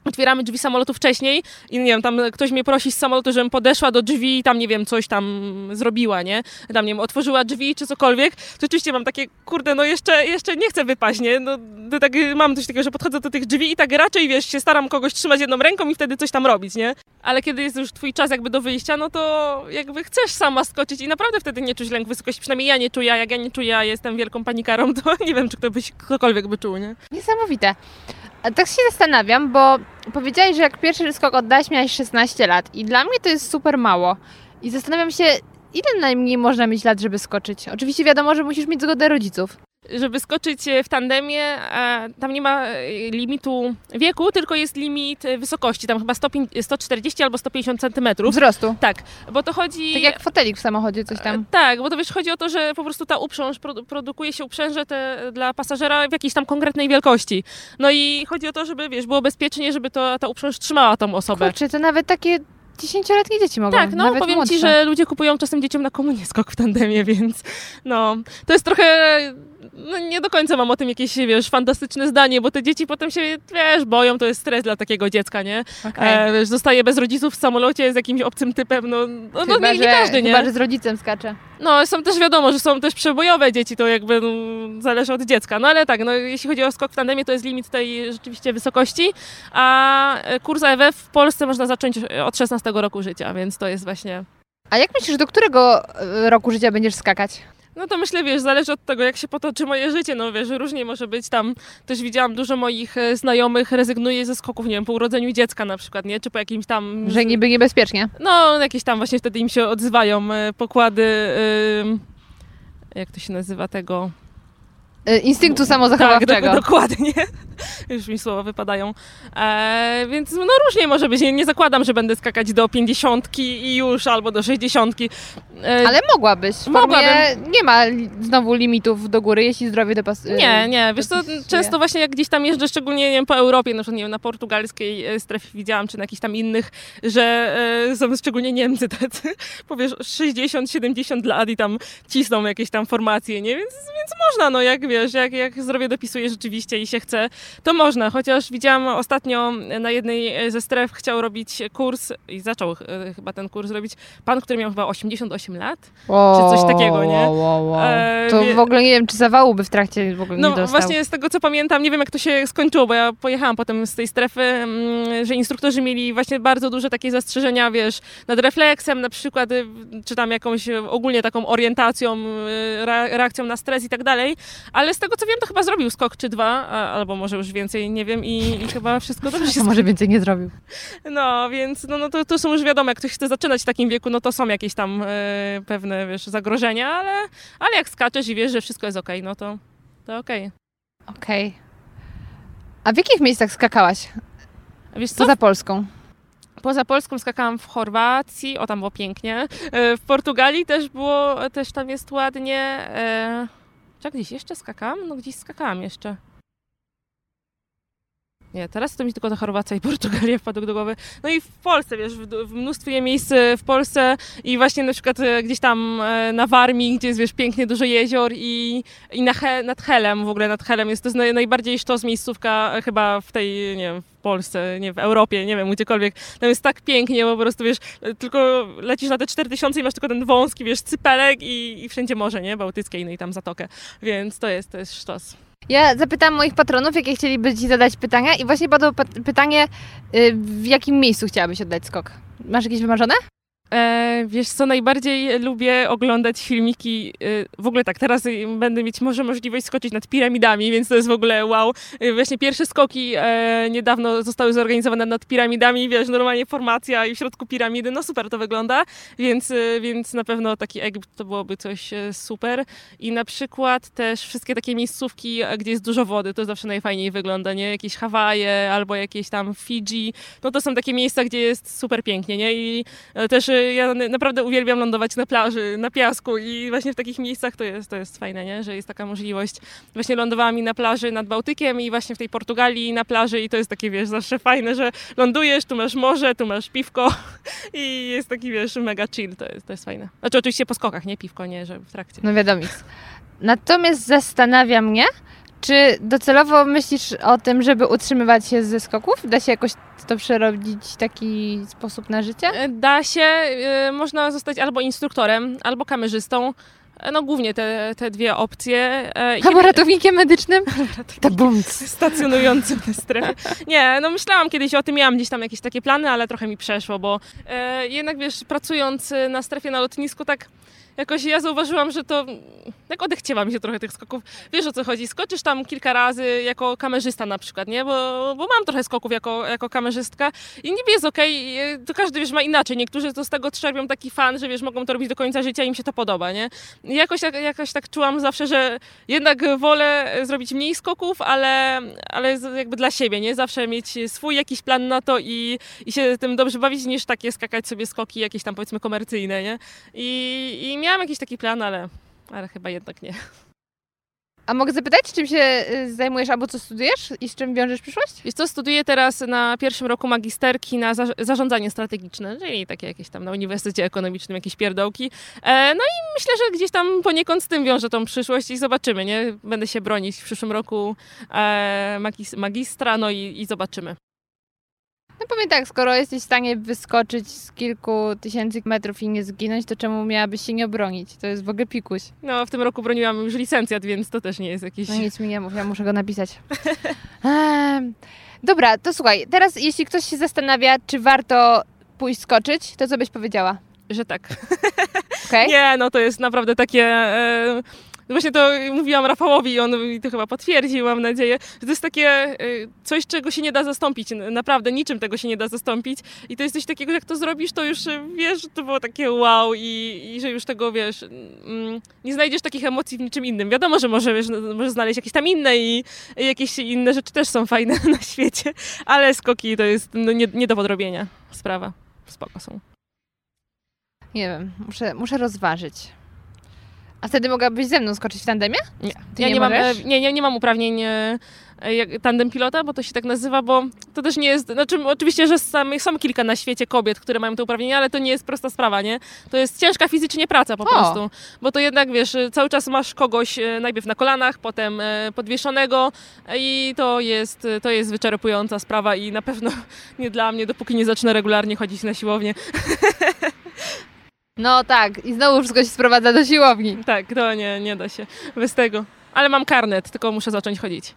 otwieramy drzwi samolotu wcześniej i nie wiem, tam ktoś mnie prosi z samolotu, żebym podeszła do drzwi i tam, nie wiem, coś tam zrobiła, nie? Tam, nie wiem, otworzyła drzwi czy cokolwiek, to oczywiście mam takie, kurde, no jeszcze, jeszcze nie chcę wypaść, nie? No, tak, mam coś takiego, że podchodzę do tych drzwi i tak raczej, wiesz, się staram kogoś trzymać jedną ręką i wtedy coś tam robić, nie? Ale kiedy jest już twój czas jakby do wyjścia, no to jakby chcesz sama skoczyć i naprawdę wtedy nie czuć lęk wysokości, przynajmniej ja nie czuję, jak ja nie czuję, a jestem wielką panikarą, to nie wiem, czy ktoś, ktokolwiek by czuł, nie? Niesamowite. A tak się zastanawiam, bo powiedziałeś, że jak pierwszy skok oddałaś, miałaś 16 lat i dla mnie to jest super mało. I zastanawiam się, ile najmniej można mieć lat, żeby skoczyć? Oczywiście wiadomo, że musisz mieć zgodę rodziców. Żeby skoczyć e, w tandemie, tam nie ma e, limitu wieku, tylko jest limit e, wysokości, tam chyba 105 140 albo 150 centymetrów. Wzrostu. Tak, bo to chodzi... Tak jak fotelik w samochodzie, coś tam. Tak, bo to wiesz, chodzi o to, że po prostu ta uprząż, produ- produkuje się uprzęże te dla pasażera w jakiejś tam konkretnej wielkości. No i chodzi o to, żeby, wiesz, było bezpiecznie, żeby to, ta uprząż trzymała tą osobę. Kurczę, to nawet takie dziesięcioletnie dzieci mogą. Tak, no nawet powiem młodsze. ci, że ludzie kupują czasem dzieciom na komunię skok w tandemie, więc no, to jest trochę, no nie do końca mam o tym jakieś, wiesz, fantastyczne zdanie, bo te dzieci potem się, wiesz, boją, to jest stres dla takiego dziecka, nie? Okej. E, wiesz, zostaje bez rodziców w samolocie z jakimś obcym typem, no, no, no Chyba, nie, nie że- każdy, nie? Chyba, że z rodzicem skacze. No, są też wiadomo, że są też przebojowe dzieci, to jakby no, zależy od dziecka. No ale tak, no, jeśli chodzi o skok w tandemie, to jest limit tej rzeczywiście wysokości, a e, kurs AWF w Polsce można zacząć od 16 roku życia, więc to jest właśnie... A jak myślisz, do którego e, roku życia będziesz skakać? No to myślę, wiesz, zależy od tego, jak się potoczy moje życie, no wiesz, różnie może być tam, też widziałam dużo moich e, znajomych rezygnuje ze skoków, nie wiem, po urodzeniu dziecka na przykład, nie, czy po jakimś tam... Że niby niebezpiecznie. No, jakieś tam właśnie wtedy im się odzywają e, pokłady, ym, jak to się nazywa tego... E, Instynktu Tak, samozachowawczego. do, dokładnie. Już mi słowa wypadają. E, więc no różnie może być. Nie, nie zakładam, że będę skakać do 50 i już, albo do 60. E, Ale mogłabyś. Mogłabym. nie ma znowu limitów do góry, jeśli zdrowie dopasuje. Nie, nie, wiesz co, często właśnie jak gdzieś tam jeżdżę, szczególnie nie wiem, po Europie, na przykład nie wiem, na portugalskiej e, strefie widziałam, czy na jakichś tam innych, że e, są szczególnie Niemcy tacy, powiesz 60-70 lat i tam cisną jakieś tam formacje, nie? Więc, więc można, no jak wiesz, jak, jak zdrowie dopisuje rzeczywiście i się chce, to można, chociaż widziałam ostatnio na jednej ze stref chciał robić kurs i zaczął e, chyba ten kurs robić pan, który miał chyba 88 lat. Wow, czy coś takiego, nie? Wow, wow. E, To w ogóle nie wiem, czy zawału by w trakcie w ogóle No nie dostał. właśnie z tego co pamiętam, nie wiem jak to się skończyło, bo ja pojechałam potem z tej strefy, mm, że instruktorzy mieli właśnie bardzo duże takie zastrzeżenia, wiesz, nad refleksem na przykład, y, czy tam jakąś ogólnie taką orientacją, y, re- reakcją na stres i tak dalej, ale z tego co wiem, to chyba zrobił skok czy dwa, albo może już więcej, nie wiem i, i chyba wszystko dobrze się może więcej nie zrobił. no, więc no, no to, to są już wiadomo, jak ktoś chce zaczynać w takim wieku, no to są jakieś tam e, pewne, wiesz, zagrożenia, ale, ale jak skaczesz i wiesz, że wszystko jest okej, no to, to okej. Okej. A w jakich miejscach skakałaś? Wiesz co? Poza Polską? Poza Polską skakałam w Chorwacji, o tam było pięknie. E, W Portugalii też było, też tam jest ładnie. E, Czy gdzieś jeszcze skakałam? No gdzieś skakałam jeszcze. Nie, teraz to mi tylko ta Chorwacja i Portugalia wpadł do głowy. No i w Polsce, wiesz, w, w mnóstwie miejsc e, w Polsce i właśnie na przykład e, gdzieś tam e, na Warmii, gdzie jest, wiesz, pięknie dużo jezior i, i na He, nad Helem, w ogóle nad Helem jest to naj, najbardziej sztos miejscówka chyba w tej, nie wiem, w Polsce, nie w Europie, nie wiem, gdziekolwiek. Tam jest tak pięknie, po prostu, wiesz, tylko lecisz na te 4000 i masz tylko ten wąski, wiesz, cypelek i, i wszędzie morze, nie? Bałtyckie no i tam zatokę, więc to jest, to jest sztos. Ja zapytałam moich patronów, jakie chcieliby Ci zadać pytania i właśnie padło pytanie, y, w jakim miejscu chciałabyś oddać skok? Masz jakieś wymarzone? E, wiesz co, najbardziej lubię oglądać filmiki, e, w ogóle tak, teraz e, będę mieć może możliwość skoczyć nad piramidami, więc to jest w ogóle wow. E, właśnie pierwsze skoki e, niedawno zostały zorganizowane nad piramidami, wiesz, normalnie formacja i w środku piramidy, no super to wygląda, więc, e, więc na pewno taki Egipt to byłoby coś e, super. I na przykład też wszystkie takie miejscówki, e, gdzie jest dużo wody, to zawsze najfajniej wygląda, nie? Jakieś Hawaje albo jakieś tam Fidżi, no to są takie miejsca, gdzie jest super pięknie, nie? I też ja naprawdę uwielbiam lądować na plaży, na piasku i właśnie w takich miejscach to jest, to jest fajne, nie? Że jest taka możliwość. Właśnie lądowałam i na plaży nad Bałtykiem i właśnie w tej Portugalii na plaży i to jest takie, wiesz, zawsze fajne, że lądujesz, tu masz morze, tu masz piwko i jest taki, wiesz, mega chill, to jest, to jest fajne. Znaczy oczywiście po skokach, nie piwko, nie, że w trakcie. No wiadomo. Natomiast zastanawia mnie, Czy docelowo myślisz o tym, żeby utrzymywać się ze skoków? Da się jakoś to przerobić w taki sposób na życie? E, Da się, e, można zostać albo instruktorem, albo kamerzystą. E, No głównie te, te dwie opcje. I Albo ratownikiem medycznym? To bum. stacjonującym w strefie. Nie, no myślałam kiedyś o tym, miałam gdzieś tam jakieś takie plany, ale trochę mi przeszło, bo e, jednak wiesz, pracując na strefie na lotnisku, tak jakoś ja zauważyłam, że to tak odechciewa mi się trochę tych skoków. Wiesz o co chodzi, skoczysz tam kilka razy jako kamerzysta na przykład, nie? Bo, bo mam trochę skoków jako, jako kamerzystka i niby jest okej, e, to każdy wiesz ma inaczej. Niektórzy to z tego czerpią taki fan, że wiesz, mogą to robić do końca życia i im się to podoba, nie? I jakoś, tak- jakoś tak czułam zawsze, że jednak wolę zrobić mniej skoków, ale, ale jakby dla siebie, nie? Zawsze mieć swój jakiś plan na to i, i się tym dobrze bawić, niż takie skakać sobie skoki jakieś tam powiedzmy komercyjne, nie? I, i miałam jakiś taki plan, ale, ale chyba jednak nie. A mogę zapytać, czym się y, zajmujesz albo co studujesz i z czym wiążesz przyszłość? Wiesz co, studiuję teraz na pierwszym roku magisterki na za- zarządzanie strategiczne, czyli takie jakieś tam na Uniwersytecie Ekonomicznym jakieś pierdołki. E, no i myślę, że gdzieś tam poniekąd z tym wiąże tą przyszłość i zobaczymy, nie? Będę się bronić w przyszłym roku e, magis- magistra, no i, i zobaczymy. No powiem tak, skoro jesteś w stanie wyskoczyć z kilku tysięcy metrów i nie zginąć, to czemu miałabyś się nie obronić? To jest w ogóle pikuś. No, w tym roku broniłam już licencjat, więc to też nie jest jakiś... No nic mi nie mów, ja muszę go napisać. Dobra, to słuchaj, teraz jeśli ktoś się zastanawia, czy warto pójść skoczyć, to co byś powiedziała? Że tak. Okej? Nie, no to jest naprawdę takie... E, właśnie to mówiłam Rafałowi i on mi to chyba potwierdził, mam nadzieję, że to jest takie e, coś, czego się nie da zastąpić. Naprawdę niczym tego się nie da zastąpić. I to jest coś takiego, jak to zrobisz, to już e, wiesz, że to było takie wow i, i że już tego, wiesz, mm, nie znajdziesz takich emocji w niczym innym. Wiadomo, że może, wiesz, no, możesz znaleźć jakieś tam inne i jakieś inne rzeczy też są fajne na świecie, ale skoki to jest no, nie, nie do podrobienia sprawa. Spoko są. Nie wiem, muszę, muszę rozważyć. A wtedy mogłabyś ze mną skoczyć w tandemie? Nie, Ty ja nie nie, mam, e, nie, nie, nie mam uprawnień e, tandem pilota, bo to się tak nazywa, bo to też nie jest, znaczy oczywiście, że sam, są kilka na świecie kobiet, które mają te uprawnienia, ale to nie jest prosta sprawa, nie? To jest ciężka fizycznie praca po O. prostu, bo to jednak, wiesz, e, cały czas masz kogoś najpierw na kolanach, potem podwieszonego i to jest, to jest wyczerpująca sprawa i na pewno nie dla mnie, dopóki nie zacznę regularnie chodzić na siłownię. No tak, i znowu wszystko się sprowadza do siłowni. Tak, to nie, nie da się bez tego. Ale mam karnet, tylko muszę zacząć chodzić.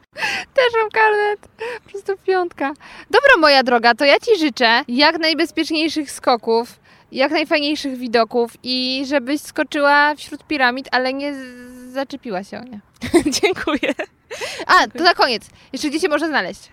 Też mam karnet. Po prostu piątka. Dobra, moja droga, to ja Ci życzę jak najbezpieczniejszych skoków, jak najfajniejszych widoków i żebyś skoczyła wśród piramid, ale nie zaczepiła się o nie. Dziękuję. A, to na koniec. Jeszcze gdzie Cię można znaleźć?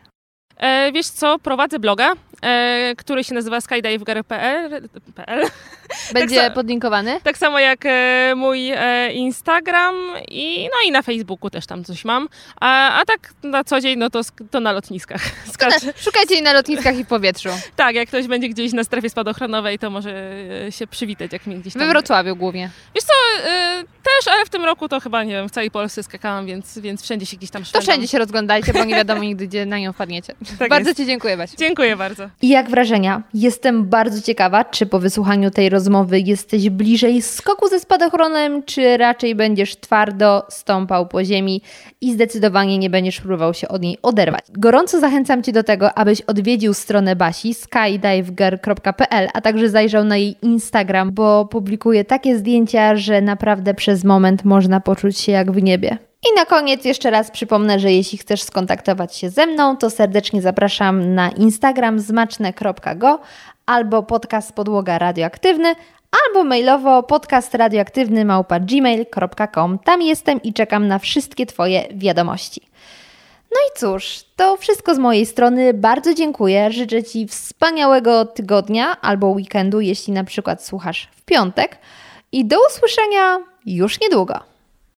E, wiesz co, prowadzę bloga, e, który się nazywa skydiver.pl. PL. Będzie sa- podlinkowany. Tak samo jak e, mój e, Instagram i no i na Facebooku też tam coś mam. A, a tak na co dzień, no to, to na lotniskach. Skaczę. Szukajcie jej na lotniskach i w powietrzu. Tak, jak ktoś będzie gdzieś na strefie spadochronowej, to może e, się przywitać, jak mnie gdzieś tam... We Wrocławiu głównie. Wiesz co, e, też, ale w tym roku to chyba, nie wiem, w całej Polsce skakałam, więc, więc wszędzie się gdzieś tam To szwendam. wszędzie się rozglądajcie, bo nie wiadomo nigdy, gdzie na nią wpadniecie. Tak bardzo jest. Ci dziękuję, Basiu. Dziękuję bardzo. I jak wrażenia? Jestem bardzo ciekawa, czy po wysłuchaniu tej rozmowy jesteś bliżej skoku ze spadochronem, czy raczej będziesz twardo stąpał po ziemi i zdecydowanie nie będziesz próbował się od niej oderwać. Gorąco zachęcam Cię do tego, abyś odwiedził stronę Basi skydiveger.pl, a także zajrzał na jej Instagram, bo publikuje takie zdjęcia, że naprawdę przez moment można poczuć się jak w niebie. I na koniec jeszcze raz przypomnę, że jeśli chcesz skontaktować się ze mną, to serdecznie zapraszam na Instagram zmaczne.go albo podcast Podłoga Radioaktywny, albo mailowo podcast radioaktywny małpa gmail.com. Tam jestem i czekam na wszystkie Twoje wiadomości. No i cóż, to wszystko z mojej strony. Bardzo dziękuję. Życzę Ci wspaniałego tygodnia albo weekendu, jeśli na przykład słuchasz w piątek. I do usłyszenia już niedługo.